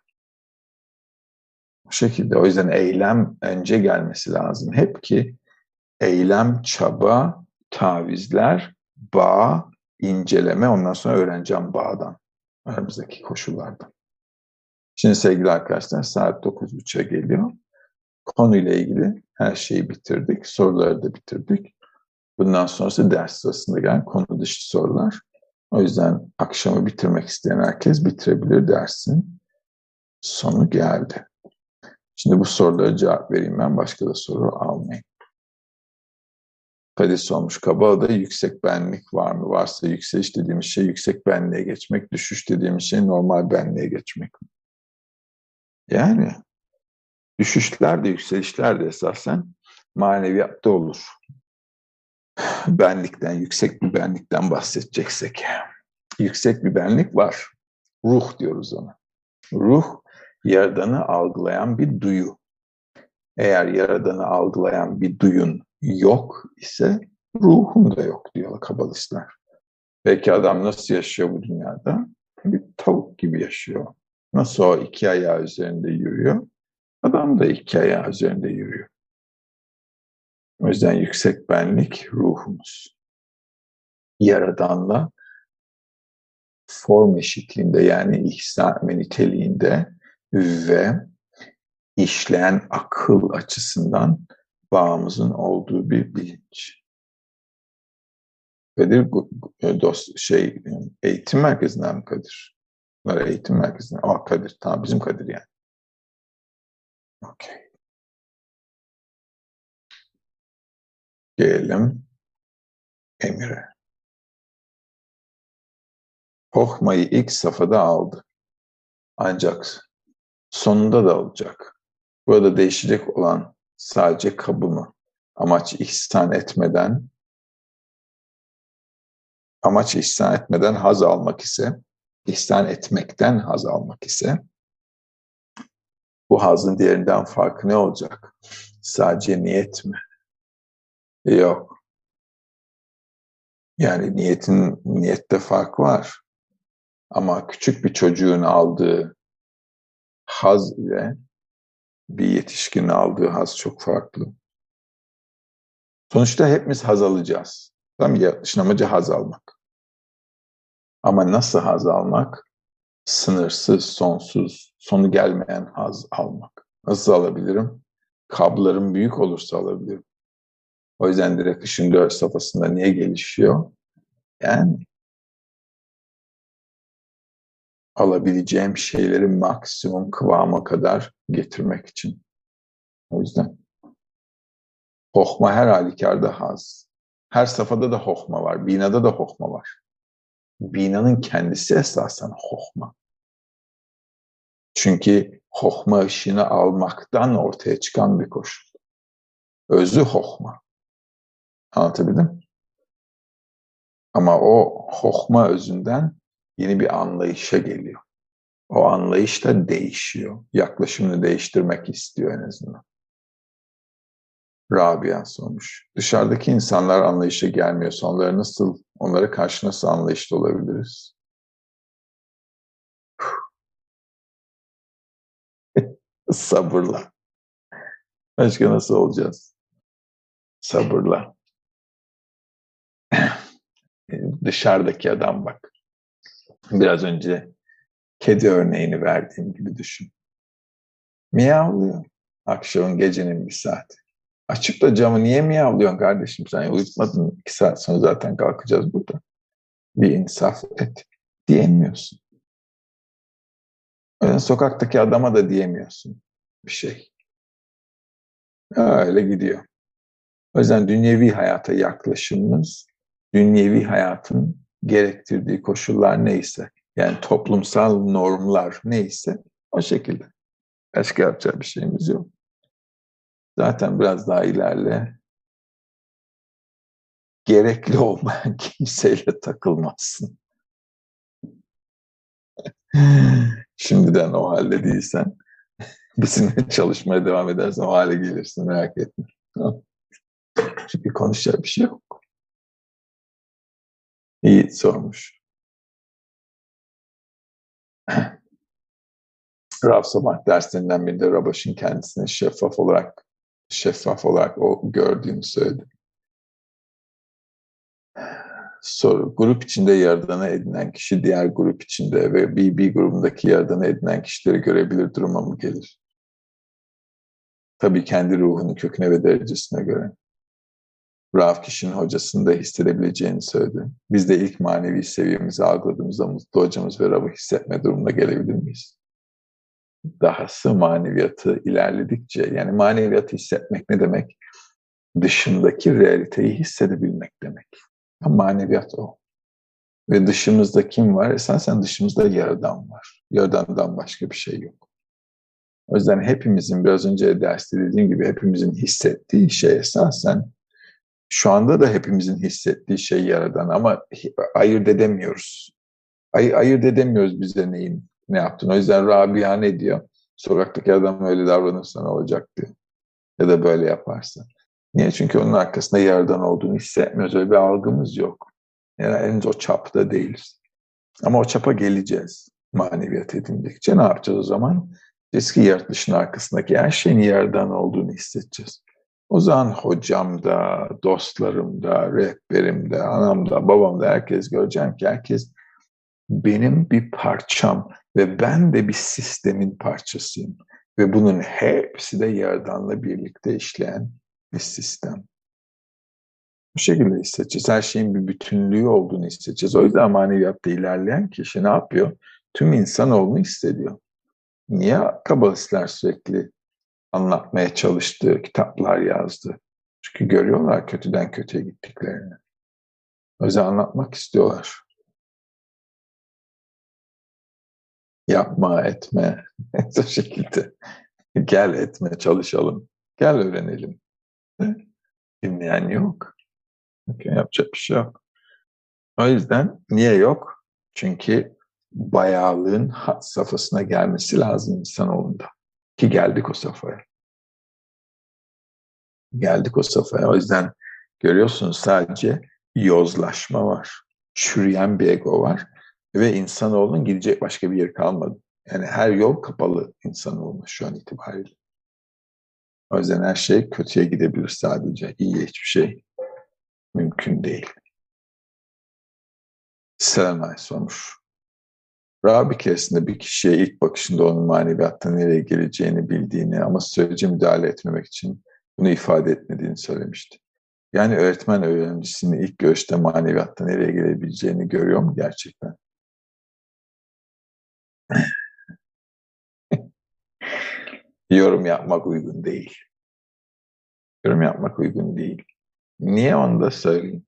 Bu şekilde. O yüzden eylem önce gelmesi lazım. Hep ki eylem, çaba, tavizler, bağ, inceleme ondan sonra öğreneceğim bağdan. Aramızdaki koşullardan. Şimdi sevgili arkadaşlar saat 9.30'a geliyor. Konuyla ilgili her şeyi bitirdik. Soruları da bitirdik. Bundan sonrası ders sırasında gelen konu dışı sorular. O yüzden akşamı bitirmek isteyen herkes bitirebilir dersin. Sonu geldi. Şimdi bu sorulara cevap vereyim ben. Başka da soru almayayım. Kadir sormuş. Kabala'da yüksek benlik var mı? Varsa yükseliş dediğimiz şey yüksek benliğe geçmek, düşüş dediğimiz şey normal benliğe geçmek? Yani düşüşler de yükselişler de esasen maneviyatta olur. Benlikten, yüksek bir benlikten bahsedeceksek. Yüksek bir benlik var. Ruh diyoruz ona. Ruh, yaradanı algılayan bir duyu. Eğer yaradanı algılayan bir duyun yok ise ruhun da yok diyor kabalistler. Peki adam nasıl yaşıyor bu dünyada? Bir tavuk gibi yaşıyor. Nasıl o iki ayağı üzerinde yürüyor? Adam da iki ayağı üzerinde yürüyor. O yüzden yüksek benlik ruhumuz. Yaradanla form eşitliğinde yani ihsan ve niteliğinde ve işleyen akıl açısından bağımızın olduğu bir bilinç. Kadir e, dost şey eğitim merkezinden mi Kadir? Bunlar eğitim merkezinden. Aa Kadir. Tamam bizim Kadir yani. Okey. Gelelim Emir'e. Hohma'yı ilk safhada aldı. Ancak sonunda da alacak. Burada değişecek olan sadece kabı mı? Amaç ihsan etmeden amaç ihsan etmeden haz almak ise ihsan etmekten haz almak ise bu hazın diğerinden farkı ne olacak? Sadece niyet mi? Yok. Yani niyetin niyette fark var. Ama küçük bir çocuğun aldığı haz ile bir yetişkinin aldığı haz çok farklı. Sonuçta hepimiz haz alacağız. Tamam? Yaratılışın amacı haz almak. Ama nasıl haz almak? Sınırsız, sonsuz, sonu gelmeyen haz almak. Nasıl alabilirim? Kablarım büyük olursa alabilirim. O yüzden direkt ışın dört safhasında niye gelişiyor? Yani alabileceğim şeyleri maksimum kıvama kadar getirmek için. O yüzden hohma her halükarda haz. Her safhada da hohma var. Binada da hohma var. Binanın kendisi esasen hohma. Çünkü hohma ışını almaktan ortaya çıkan bir koşul. Özü hohma. Anlatabildim? Ama o hohma özünden yeni bir anlayışa geliyor. O anlayış da değişiyor. Yaklaşımını değiştirmek istiyor en azından. Rabia sormuş. Dışarıdaki insanlar anlayışa gelmiyorsa onlara nasıl, onlara karşı nasıl anlayışlı olabiliriz? Sabırla. Başka nasıl olacağız? Sabırla. Dışarıdaki adam bak. Biraz önce kedi örneğini verdiğim gibi düşün. Miyavlıyor. Akşamın gecenin bir saati. Açıp da camı niye miyavlıyorsun kardeşim sen uyutmadın iki saat sonra zaten kalkacağız burada. Bir insaf et. Diyemiyorsun. Öyle sokaktaki adama da diyemiyorsun bir şey. Öyle gidiyor. O yüzden dünyevi hayata yaklaşımımız, dünyevi hayatın gerektirdiği koşullar neyse, yani toplumsal normlar neyse o şekilde. Başka yapacak bir şeyimiz yok. Zaten biraz daha ilerle. Gerekli olmayan kimseyle takılmazsın. Şimdiden o halde değilsen bizimle çalışmaya devam edersen o hale gelirsin merak etme. Çünkü konuşacak bir şey yok. İyi sormuş. Rav Sabah derslerinden birinde Rabaş'ın kendisini şeffaf olarak şeffaf olarak o gördüğünü söyledi. Soru, grup içinde yaradanı edinen kişi diğer grup içinde ve BB grubundaki yaradanı edinen kişileri görebilir duruma mı gelir? Tabii kendi ruhunun köküne ve derecesine göre. Rav kişinin hocasını hissedebileceğini söyledi. Biz de ilk manevi seviyemizi algıladığımızda mutlu hocamız ve Rav'ı hissetme durumuna gelebilir miyiz? Dahası maneviyatı ilerledikçe, yani maneviyatı hissetmek ne demek? Dışındaki realiteyi hissedebilmek demek. Maneviyat o. Ve dışımızda kim var? Esasen dışımızda Yaradan var. Yaradan'dan başka bir şey yok. O yüzden hepimizin, biraz önce derste dediğim gibi hepimizin hissettiği şey esasen şu anda da hepimizin hissettiği şey Yaradan ama ayırt edemiyoruz. Ay, ayırt edemiyoruz bize neyin ne yaptın. O yüzden Rabia ne diyor? Sokaktaki adam öyle davranırsa ne olacak diyor. Ya da böyle yaparsa. Niye? Çünkü onun arkasında Yaradan olduğunu hissetmiyoruz. Öyle bir algımız yok. Yani henüz o çapta değiliz. Ama o çapa geleceğiz maneviyat edindikçe. Ne yapacağız o zaman? Eski yaratılışın arkasındaki her şeyin Yaradan olduğunu hissedeceğiz. O zaman hocamda, dostlarımda, rehberimde, anamda, babamda herkes göreceğim ki herkes benim bir parçam ve ben de bir sistemin parçasıyım. Ve bunun hepsi de Yaradan'la birlikte işleyen bir sistem. Bu şekilde hissedeceğiz. Her şeyin bir bütünlüğü olduğunu hissedeceğiz. O yüzden maneviyatta ilerleyen kişi ne yapıyor? Tüm insanoğlunu hissediyor. Niye kabalistler sürekli anlatmaya çalıştığı kitaplar yazdı? Çünkü görüyorlar kötüden kötüye gittiklerini. O yüzden anlatmak istiyorlar. Yapma, etme, o şekilde. Gel etme, çalışalım. Gel öğrenelim. Dinleyen yok. Okay, yapacak bir şey yok. O yüzden niye yok? Çünkü bayağılığın hat safhasına gelmesi lazım insanoğlunda. Ki geldik o safhaya. Geldik o safhaya. O yüzden görüyorsunuz sadece yozlaşma var. Çürüyen bir ego var. Ve insanoğlunun gidecek başka bir yer kalmadı. Yani her yol kapalı insanoğluna şu an itibariyle. O yüzden her şey kötüye gidebilir sadece. İyiye hiçbir şey mümkün değil. Selenay sormuş. Rabi keresinde bir kişiye ilk bakışında onun maneviyatta nereye geleceğini bildiğini ama sürece müdahale etmemek için bunu ifade etmediğini söylemişti. Yani öğretmen öğrencisinin ilk görüşte maneviyatta nereye gelebileceğini görüyor mu gerçekten? yorum yapmak uygun değil. Yorum yapmak uygun değil. Niye onu da söyleyeyim.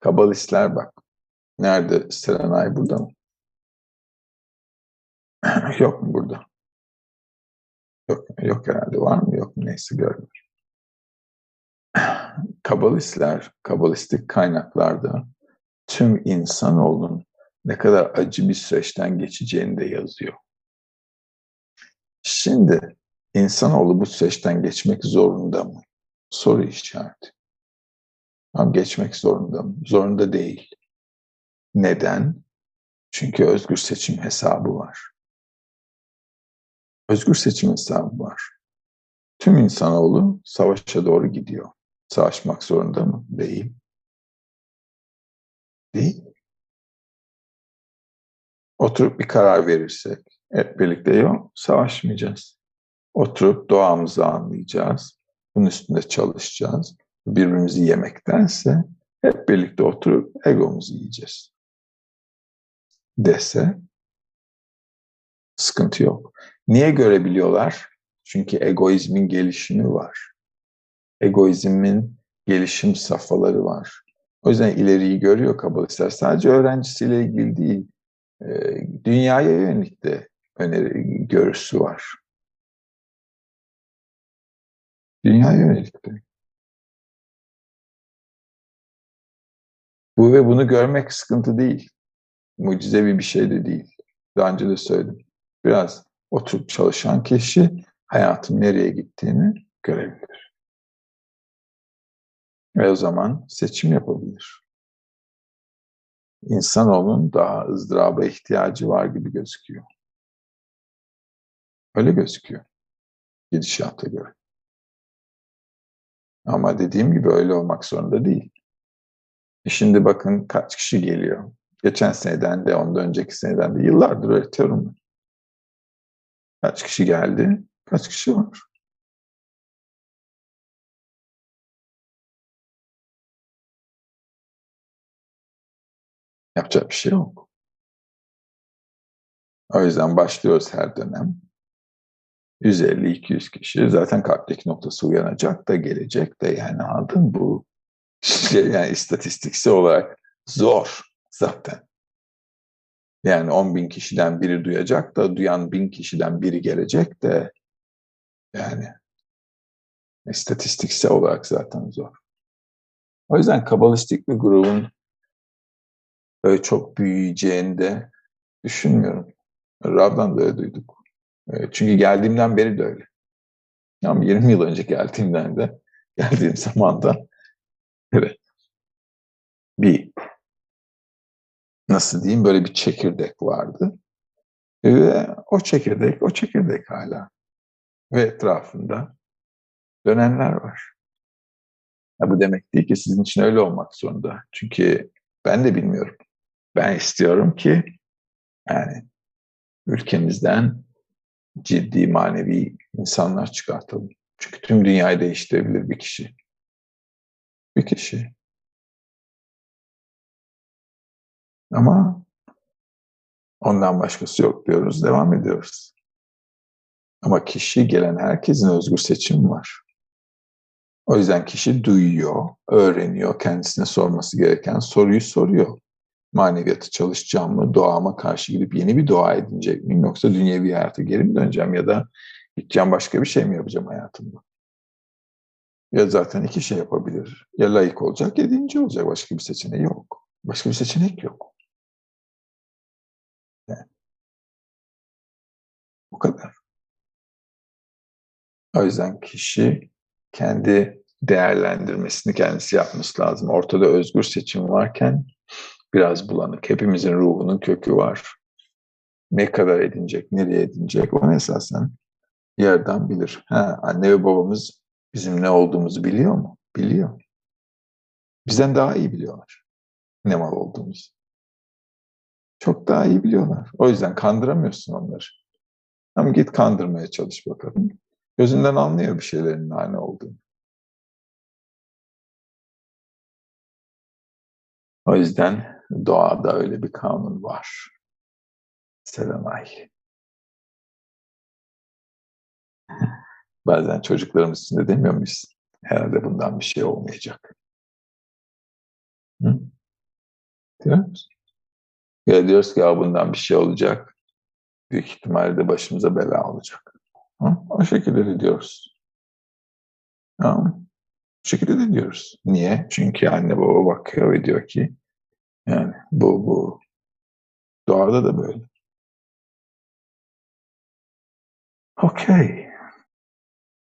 Kabalistler bak. Nerede Serenay burada mı? yok mu burada? Yok, yok herhalde. Var mı? Yok mu? Neyse görmüyorum. Kabalistler, kabalistik kaynaklarda tüm insanoğlunun ne kadar acı bir süreçten geçeceğini de yazıyor. Şimdi insanoğlu bu süreçten geçmek zorunda mı? Soru işareti. Ama geçmek zorunda mı? Zorunda değil. Neden? Çünkü özgür seçim hesabı var. Özgür seçim hesabı var. Tüm insanoğlu savaşa doğru gidiyor. Savaşmak zorunda mı? Değil. Değil. Oturup bir karar verirsek hep birlikte yok, savaşmayacağız. Oturup doğamızı anlayacağız. Bunun üstünde çalışacağız. Birbirimizi yemektense hep birlikte oturup egomuzu yiyeceğiz. Dese sıkıntı yok. Niye görebiliyorlar? Çünkü egoizmin gelişimi var. Egoizmin gelişim safhaları var. O yüzden ileriyi görüyor kabalistler. Sadece öğrencisiyle ilgili değil, dünyaya yönelik de öneri görüsü var. Dünyaya yönelik de. Bu ve bunu görmek sıkıntı değil. Mucizevi bir şey de değil. Daha önce de söyledim. Biraz oturup çalışan kişi hayatın nereye gittiğini görebilir. Ve o zaman seçim yapabilir. İnsanoğlunun daha ızdıraba ihtiyacı var gibi gözüküyor. Öyle gözüküyor. Gidişata göre. Ama dediğim gibi öyle olmak zorunda değil. E şimdi bakın kaç kişi geliyor. Geçen seneden de ondan önceki seneden de yıllardır öğretiyorum. Kaç kişi geldi, kaç kişi var. Yapacak bir şey yok. O yüzden başlıyoruz her dönem. 150-200 kişi zaten kalpteki noktası uyanacak da gelecek de yani aldın bu yani istatistiksel olarak zor zaten. Yani 10 bin kişiden biri duyacak da duyan bin kişiden biri gelecek de yani istatistiksel olarak zaten zor. O yüzden kabalistik bir grubun böyle çok büyüyeceğini de düşünmüyorum. Rab'dan da öyle duyduk. Çünkü geldiğimden beri de öyle. Yani 20 yıl önce geldiğimden de geldiğim zaman da evet bir nasıl diyeyim böyle bir çekirdek vardı. Ve o çekirdek, o çekirdek hala. Ve etrafında dönenler var. Ya bu demek değil ki sizin için öyle olmak zorunda. Çünkü ben de bilmiyorum. Ben istiyorum ki yani ülkemizden ciddi manevi insanlar çıkartalım. Çünkü tüm dünyayı değiştirebilir bir kişi. Bir kişi. Ama ondan başkası yok diyoruz, devam ediyoruz. Ama kişi gelen herkesin özgür seçimi var. O yüzden kişi duyuyor, öğreniyor, kendisine sorması gereken soruyu soruyor maneviyatı çalışacağım mı? Doğama karşı gidip yeni bir doğa edinecek miyim? Yoksa dünyevi hayata geri mi döneceğim ya da gideceğim başka bir şey mi yapacağım hayatımda? Ya zaten iki şey yapabilir. Ya layık olacak ya dinci olacak. Başka bir seçeneği yok. Başka bir seçenek yok. Bu kadar. O yüzden kişi kendi değerlendirmesini kendisi yapması lazım. Ortada özgür seçim varken biraz bulanık. Hepimizin ruhunun kökü var. Ne kadar edinecek, nereye edinecek onu esasen yerden bilir. Ha, anne ve babamız bizim ne olduğumuzu biliyor mu? Biliyor. Bizden daha iyi biliyorlar ne mal olduğumuzu. Çok daha iyi biliyorlar. O yüzden kandıramıyorsun onları. Ama git kandırmaya çalış bakalım. Gözünden anlıyor bir şeylerin ne olduğunu. O yüzden Doğada öyle bir kanun var. Serenay. Bazen çocuklarımız için de demiyor muyuz? Herhalde bundan bir şey olmayacak. Hı? Değil mi? Ya diyoruz ki ya bundan bir şey olacak. Büyük ihtimalle başımıza bela olacak. O şekilde de diyoruz. Bu şekilde de diyoruz. Niye? Çünkü anne baba bakıyor ve diyor ki yani bu, bu doğada da böyle. Okey.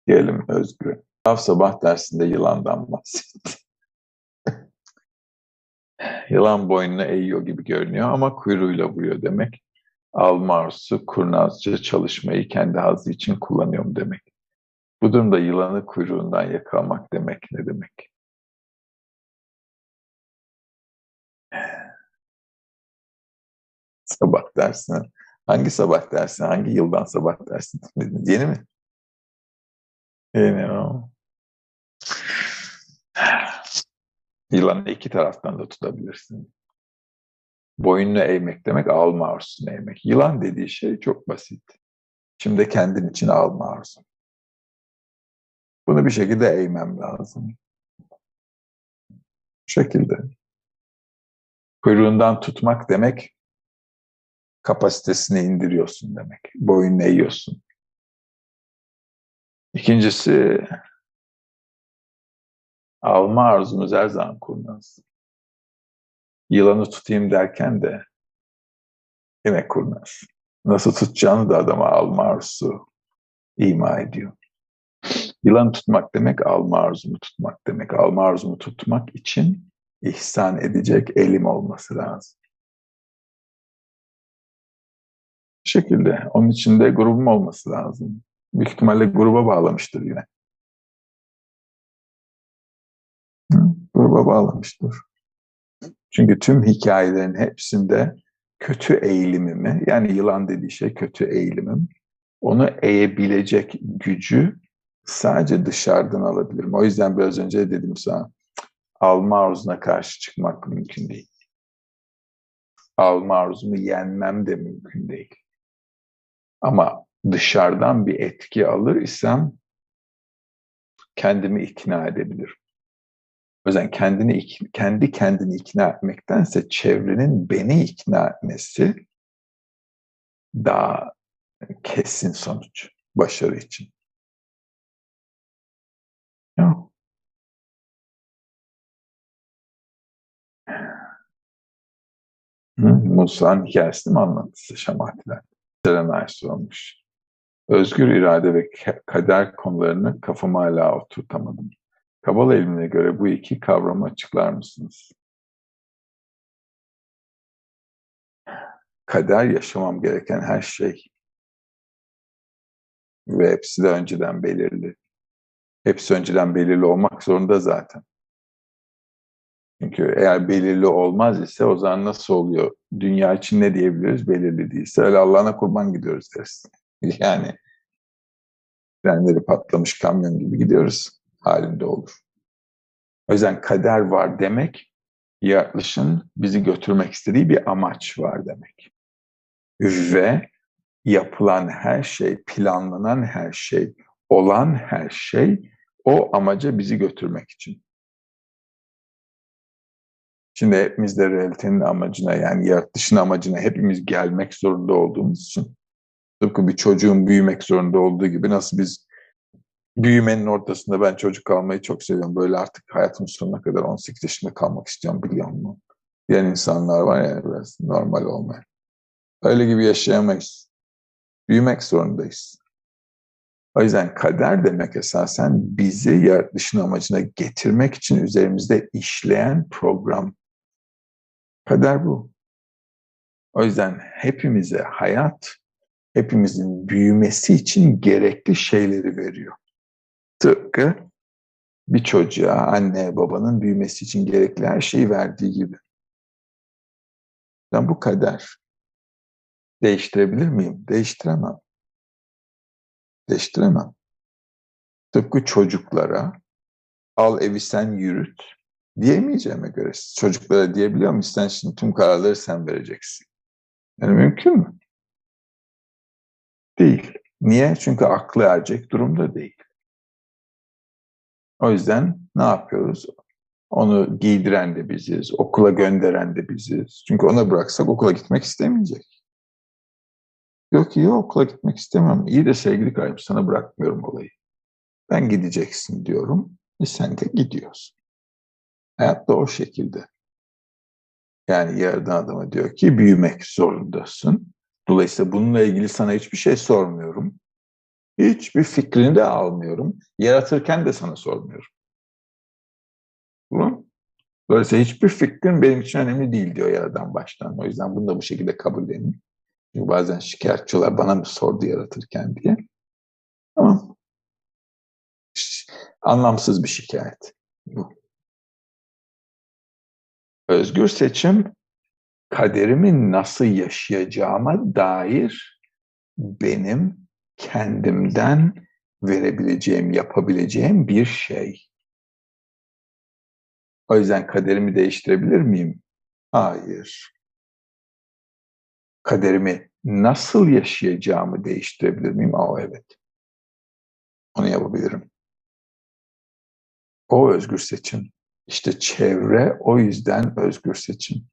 Diyelim Özgür. Af sabah dersinde yılandan bahsetti. Yılan boynuna eğiyor gibi görünüyor ama kuyruğuyla vuruyor demek. Alma arzusu kurnazca çalışmayı kendi hazzı için kullanıyorum demek. Bu durumda yılanı kuyruğundan yakalamak demek ne demek? Sabah dersine. Hangi sabah dersine? Hangi yıldan sabah dersine? Yeni mi? Yeni o. Yılanı iki taraftan da tutabilirsin. Boynunu eğmek demek alma arzusunu eğmek. Yılan dediği şey çok basit. Şimdi kendin için alma arzu. Bunu bir şekilde eğmem lazım. Bu şekilde. Kuyruğundan tutmak demek kapasitesini indiriyorsun demek. Boynunu eğiyorsun. İkincisi alma arzumuz her zaman kurnaz. Yılanı tutayım derken de yine kurnaz. Nasıl tutacağını da adama alma arzusu ima ediyor. Yılan tutmak demek alma arzumu tutmak demek. Alma arzumu tutmak için ihsan edecek elim olması lazım. Bu şekilde. Onun içinde grubum olması lazım. Büyük ihtimalle gruba bağlamıştır yine. Gruba bağlamıştır. Çünkü tüm hikayelerin hepsinde kötü eğilimimi, yani yılan dediği şey kötü eğilimim, onu eğebilecek gücü sadece dışarıdan alabilirim. O yüzden biraz önce dedim sana, alma arzuna karşı çıkmak mümkün değil. Alma arzumu yenmem de mümkün değil. Ama dışarıdan bir etki alır isem kendimi ikna edebilirim. O yüzden kendini kendi kendini ikna etmektense çevrenin beni ikna etmesi daha kesin sonuç başarı için. Yok. Musa'nın hikayesini mi anlattı Şamatiler? Serenay sormuş. Özgür irade ve kader konularını kafama hala oturtamadım. Kabala ilmine göre bu iki kavramı açıklar mısınız? Kader yaşamam gereken her şey. Ve hepsi de önceden belirli. Hepsi önceden belirli olmak zorunda zaten. Çünkü eğer belirli olmaz ise o zaman nasıl oluyor? Dünya için ne diyebiliriz? Belirli değilse öyle Allah'ına kurban gidiyoruz deriz. Yani frenleri patlamış kamyon gibi gidiyoruz halinde olur. O yüzden kader var demek, yaratılışın bizi götürmek istediği bir amaç var demek. Ve yapılan her şey, planlanan her şey, olan her şey o amaca bizi götürmek için. Şimdi hepimiz de realitenin amacına yani yaratılışın amacına hepimiz gelmek zorunda olduğumuz için tıpkı bir çocuğun büyümek zorunda olduğu gibi nasıl biz büyümenin ortasında ben çocuk kalmayı çok seviyorum. Böyle artık hayatım sonuna kadar 18 yaşında kalmak istiyorum biliyor musun? Diyen insanlar var ya biraz normal olmayan. Öyle gibi yaşayamayız. Büyümek zorundayız. O yüzden kader demek esasen bizi yaratılışın amacına getirmek için üzerimizde işleyen program. Kader bu. O yüzden hepimize hayat, hepimizin büyümesi için gerekli şeyleri veriyor. Tıpkı bir çocuğa anne babanın büyümesi için gerekli her şeyi verdiği gibi. Ben bu kader. Değiştirebilir miyim? Değiştiremem. Değiştiremem. Tıpkı çocuklara al evi sen yürüt diyemeyeceğime göre çocuklara diyebiliyor muyum? Sen şimdi tüm kararları sen vereceksin. Yani mümkün mü? Değil. Niye? Çünkü aklı erecek durumda değil. O yüzden ne yapıyoruz? Onu giydiren de biziz, okula gönderen de biziz. Çünkü ona bıraksak okula gitmek istemeyecek. Yok ki okula gitmek istemem. İyi de sevgili kaybı sana bırakmıyorum olayı. Ben gideceksin diyorum. E sen de gidiyorsun. Hayat da o şekilde. Yani yaradan adama diyor ki büyümek zorundasın. Dolayısıyla bununla ilgili sana hiçbir şey sormuyorum. Hiçbir fikrini de almıyorum. Yaratırken de sana sormuyorum. Tamam Dolayısıyla hiçbir fikrin benim için önemli değil diyor Yaradan baştan. O yüzden bunu da bu şekilde kabullenin. Çünkü bazen şikayetçiler bana mı sordu yaratırken diye. Ama anlamsız bir şikayet bu. Özgür seçim kaderimi nasıl yaşayacağıma dair benim kendimden verebileceğim, yapabileceğim bir şey. O yüzden kaderimi değiştirebilir miyim? Hayır. Kaderimi nasıl yaşayacağımı değiştirebilir miyim? Aa evet. Onu yapabilirim. O özgür seçim. İşte çevre o yüzden özgür seçim.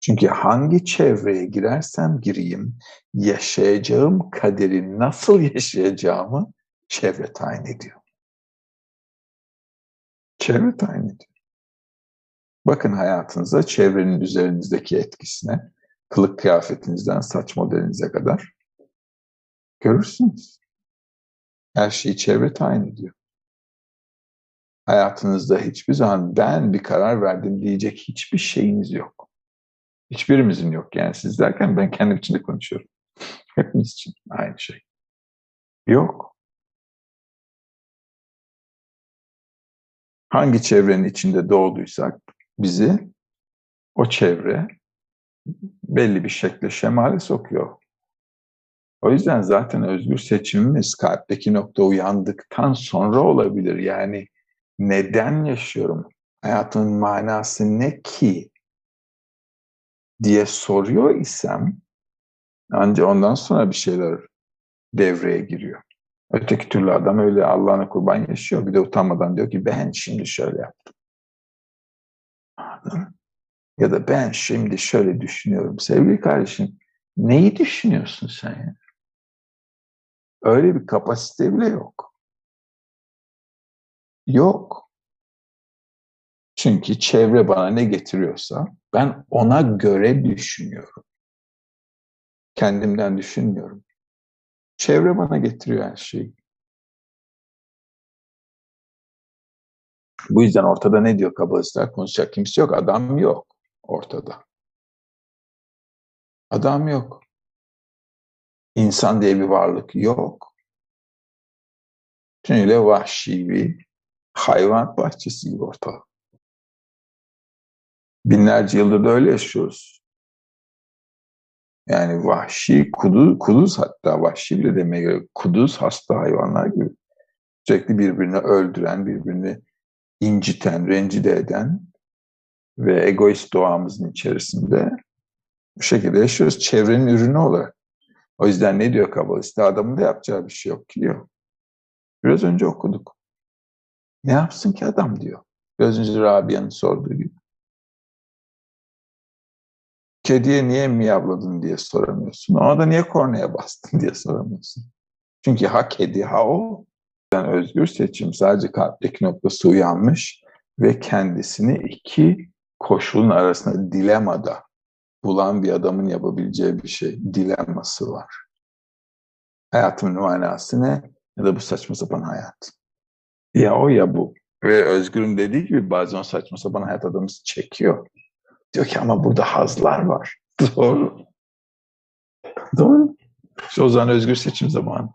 Çünkü hangi çevreye girersem gireyim, yaşayacağım kaderi nasıl yaşayacağımı çevre tayin ediyor. Çevre tayin ediyor. Bakın hayatınıza çevrenin üzerinizdeki etkisine, kılık kıyafetinizden saç modelinize kadar görürsünüz. Her şeyi çevre tayin ediyor. Hayatınızda hiçbir zaman ben bir karar verdim diyecek hiçbir şeyiniz yok. Hiçbirimizin yok yani siz derken ben kendim için de konuşuyorum. Hepimiz için aynı şey. Yok. Hangi çevrenin içinde doğduysak bizi o çevre belli bir şekle şemale sokuyor. O yüzden zaten özgür seçimimiz kalpteki nokta uyandıktan sonra olabilir. Yani neden yaşıyorum? Hayatımın manası ne ki? Diye soruyor isem ancak ondan sonra bir şeyler devreye giriyor. Öteki türlü adam öyle Allah'ına kurban yaşıyor. Bir de utanmadan diyor ki ben şimdi şöyle yaptım. Ya da ben şimdi şöyle düşünüyorum. Sevgili kardeşim neyi düşünüyorsun sen ya? Öyle bir kapasite bile yok. Yok. Çünkü çevre bana ne getiriyorsa ben ona göre düşünüyorum. Kendimden düşünmüyorum. Çevre bana getiriyor her şeyi. Bu yüzden ortada ne diyor kabalistler? Konuşacak kimse yok. Adam yok ortada. Adam yok. İnsan diye bir varlık yok. Tümüyle vahşi bir hayvan bahçesi gibi ortalık. Binlerce yıldır da öyle yaşıyoruz. Yani vahşi, kuduz, kuduz hatta vahşi bile demeye göre kuduz hasta hayvanlar gibi. Sürekli birbirini öldüren, birbirini inciten, rencide eden ve egoist doğamızın içerisinde bu şekilde yaşıyoruz. Çevrenin ürünü olarak. O yüzden ne diyor kabalist? Adamın da yapacağı bir şey yok diyor. Biraz önce okuduk. Ne yapsın ki adam diyor. Biraz önce Rabia'nın sorduğu gibi. Kediye niye miyavladın diye soramıyorsun. Ona da niye kornaya bastın diye soramıyorsun. Çünkü ha kedi ha o. Yani özgür seçim sadece kalpteki noktası uyanmış ve kendisini iki koşulun arasında dilemada bulan bir adamın yapabileceği bir şey. Dilemması var. Hayatımın manası ne? Ya da bu saçma sapan hayat. Ya o ya bu. Ve Özgür'ün dediği gibi bazen o saçma sapan hayat adamımızı çekiyor. Diyor ki ama burada hazlar var. Doğru. Doğru. İşte o zaman özgür seçim zamanı.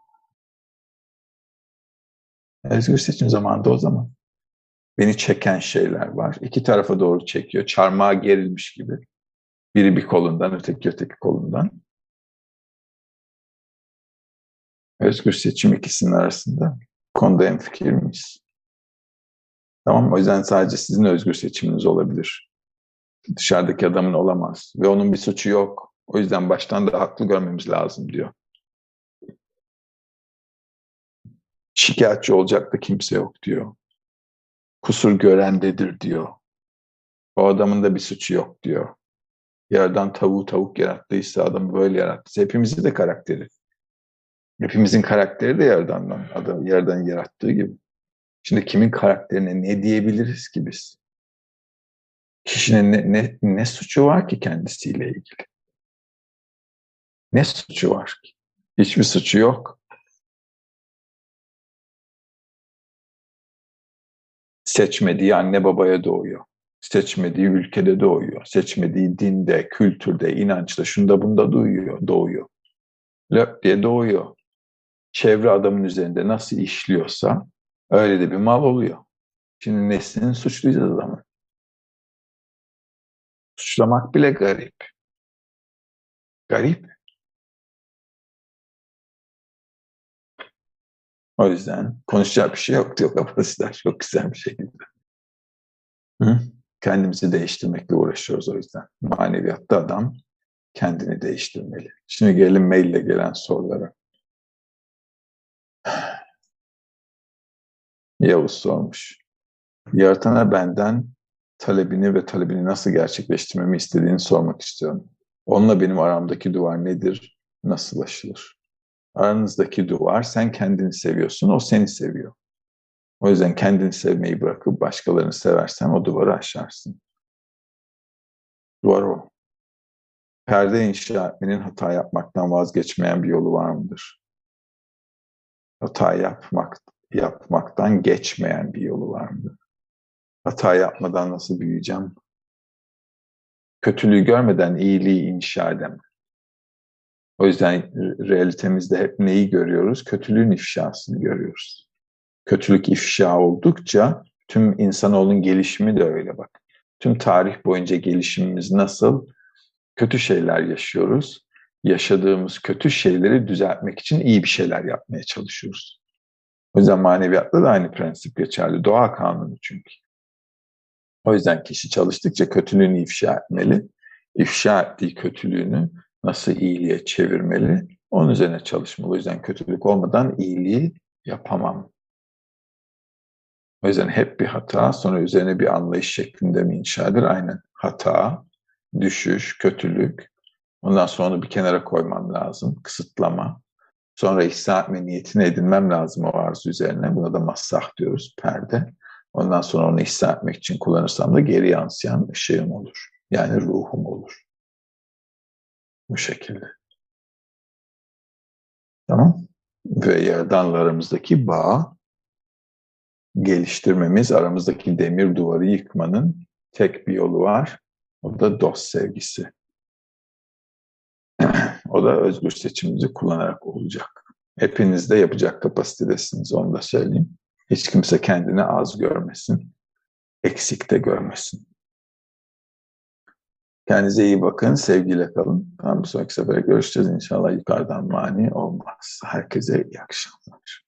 Özgür seçim zamanı da o zaman. Beni çeken şeyler var. İki tarafa doğru çekiyor. Çarmıha gerilmiş gibi. Biri bir kolundan, öteki öteki kolundan. Özgür seçim ikisinin arasında. Konuda en fikir miyiz? Tamam O yüzden sadece sizin özgür seçiminiz olabilir. Dışarıdaki adamın olamaz. Ve onun bir suçu yok. O yüzden baştan da haklı görmemiz lazım diyor. Şikayetçi olacak da kimse yok diyor. Kusur görendedir diyor. O adamın da bir suçu yok diyor. Yerden tavuğu tavuk yarattıysa adamı böyle yarattıysa hepimizin de karakteri. Hepimizin karakteri de yerden, adam, yerden yarattığı gibi. Şimdi kimin karakterine ne diyebiliriz ki biz? Kişinin ne, ne, ne suçu var ki kendisiyle ilgili? Ne suçu var ki? Hiçbir suçu yok. Seçmediği anne babaya doğuyor. Seçmediği ülkede doğuyor. Seçmediği dinde, kültürde, inançta, şunda bunda doğuyor. doğuyor. Löp diye doğuyor. Çevre adamın üzerinde nasıl işliyorsa öyle de bir mal oluyor. Şimdi neslini suçlayacağız adamı. Suçlamak bile garip. Garip. O yüzden konuşacak bir şey yok diyor kapasiteler çok güzel bir şekilde. Hı? Kendimizi değiştirmekle uğraşıyoruz o yüzden. Maneviyatta adam kendini değiştirmeli. Şimdi gelelim maille gelen sorulara. Yavuz sormuş. Yaratana benden talebini ve talebini nasıl gerçekleştirmemi istediğini sormak istiyorum. Onunla benim aramdaki duvar nedir? Nasıl aşılır? Aranızdaki duvar sen kendini seviyorsun, o seni seviyor. O yüzden kendini sevmeyi bırakıp başkalarını seversen o duvarı aşarsın. Duvar o. Perde inşa etmenin hata yapmaktan vazgeçmeyen bir yolu var mıdır? Hata yapmak, yapmaktan geçmeyen bir yolu var mıdır? Hata yapmadan nasıl büyüyeceğim? Kötülüğü görmeden iyiliği inşa edemem. O yüzden realitemizde hep neyi görüyoruz? Kötülüğün ifşasını görüyoruz. Kötülük ifşa oldukça tüm insanoğlunun gelişimi de öyle bak. Tüm tarih boyunca gelişimimiz nasıl? Kötü şeyler yaşıyoruz. Yaşadığımız kötü şeyleri düzeltmek için iyi bir şeyler yapmaya çalışıyoruz. O yüzden maneviyatta da aynı prensip geçerli. Doğa kanunu çünkü. O yüzden kişi çalıştıkça kötülüğünü ifşa etmeli. İfşa ettiği kötülüğünü nasıl iyiliğe çevirmeli? Onun üzerine çalışmalı. O yüzden kötülük olmadan iyiliği yapamam. O yüzden hep bir hata, sonra üzerine bir anlayış şeklinde mi inşa edilir? Aynen. Hata, düşüş, kötülük. Ondan sonra bir kenara koymam lazım. Kısıtlama. Sonra ihsa etme niyetini edinmem lazım o arzu üzerine. Buna da massah diyoruz, perde. Ondan sonra onu ihsa etmek için kullanırsam da geri yansıyan ışığım olur. Yani ruhum olur. Bu şekilde. Tamam. Ve yaradanlarımızdaki bağ geliştirmemiz, aramızdaki demir duvarı yıkmanın tek bir yolu var. O da dost sevgisi. o da özgür seçimimizi kullanarak olacak. Hepiniz de yapacak kapasitedesiniz, onu da söyleyeyim. Hiç kimse kendini az görmesin, eksik de görmesin. Kendinize iyi bakın, sevgiyle kalın. Bir sonraki sefere görüşeceğiz inşallah. Yukarıdan mani olmaz. Herkese iyi akşamlar.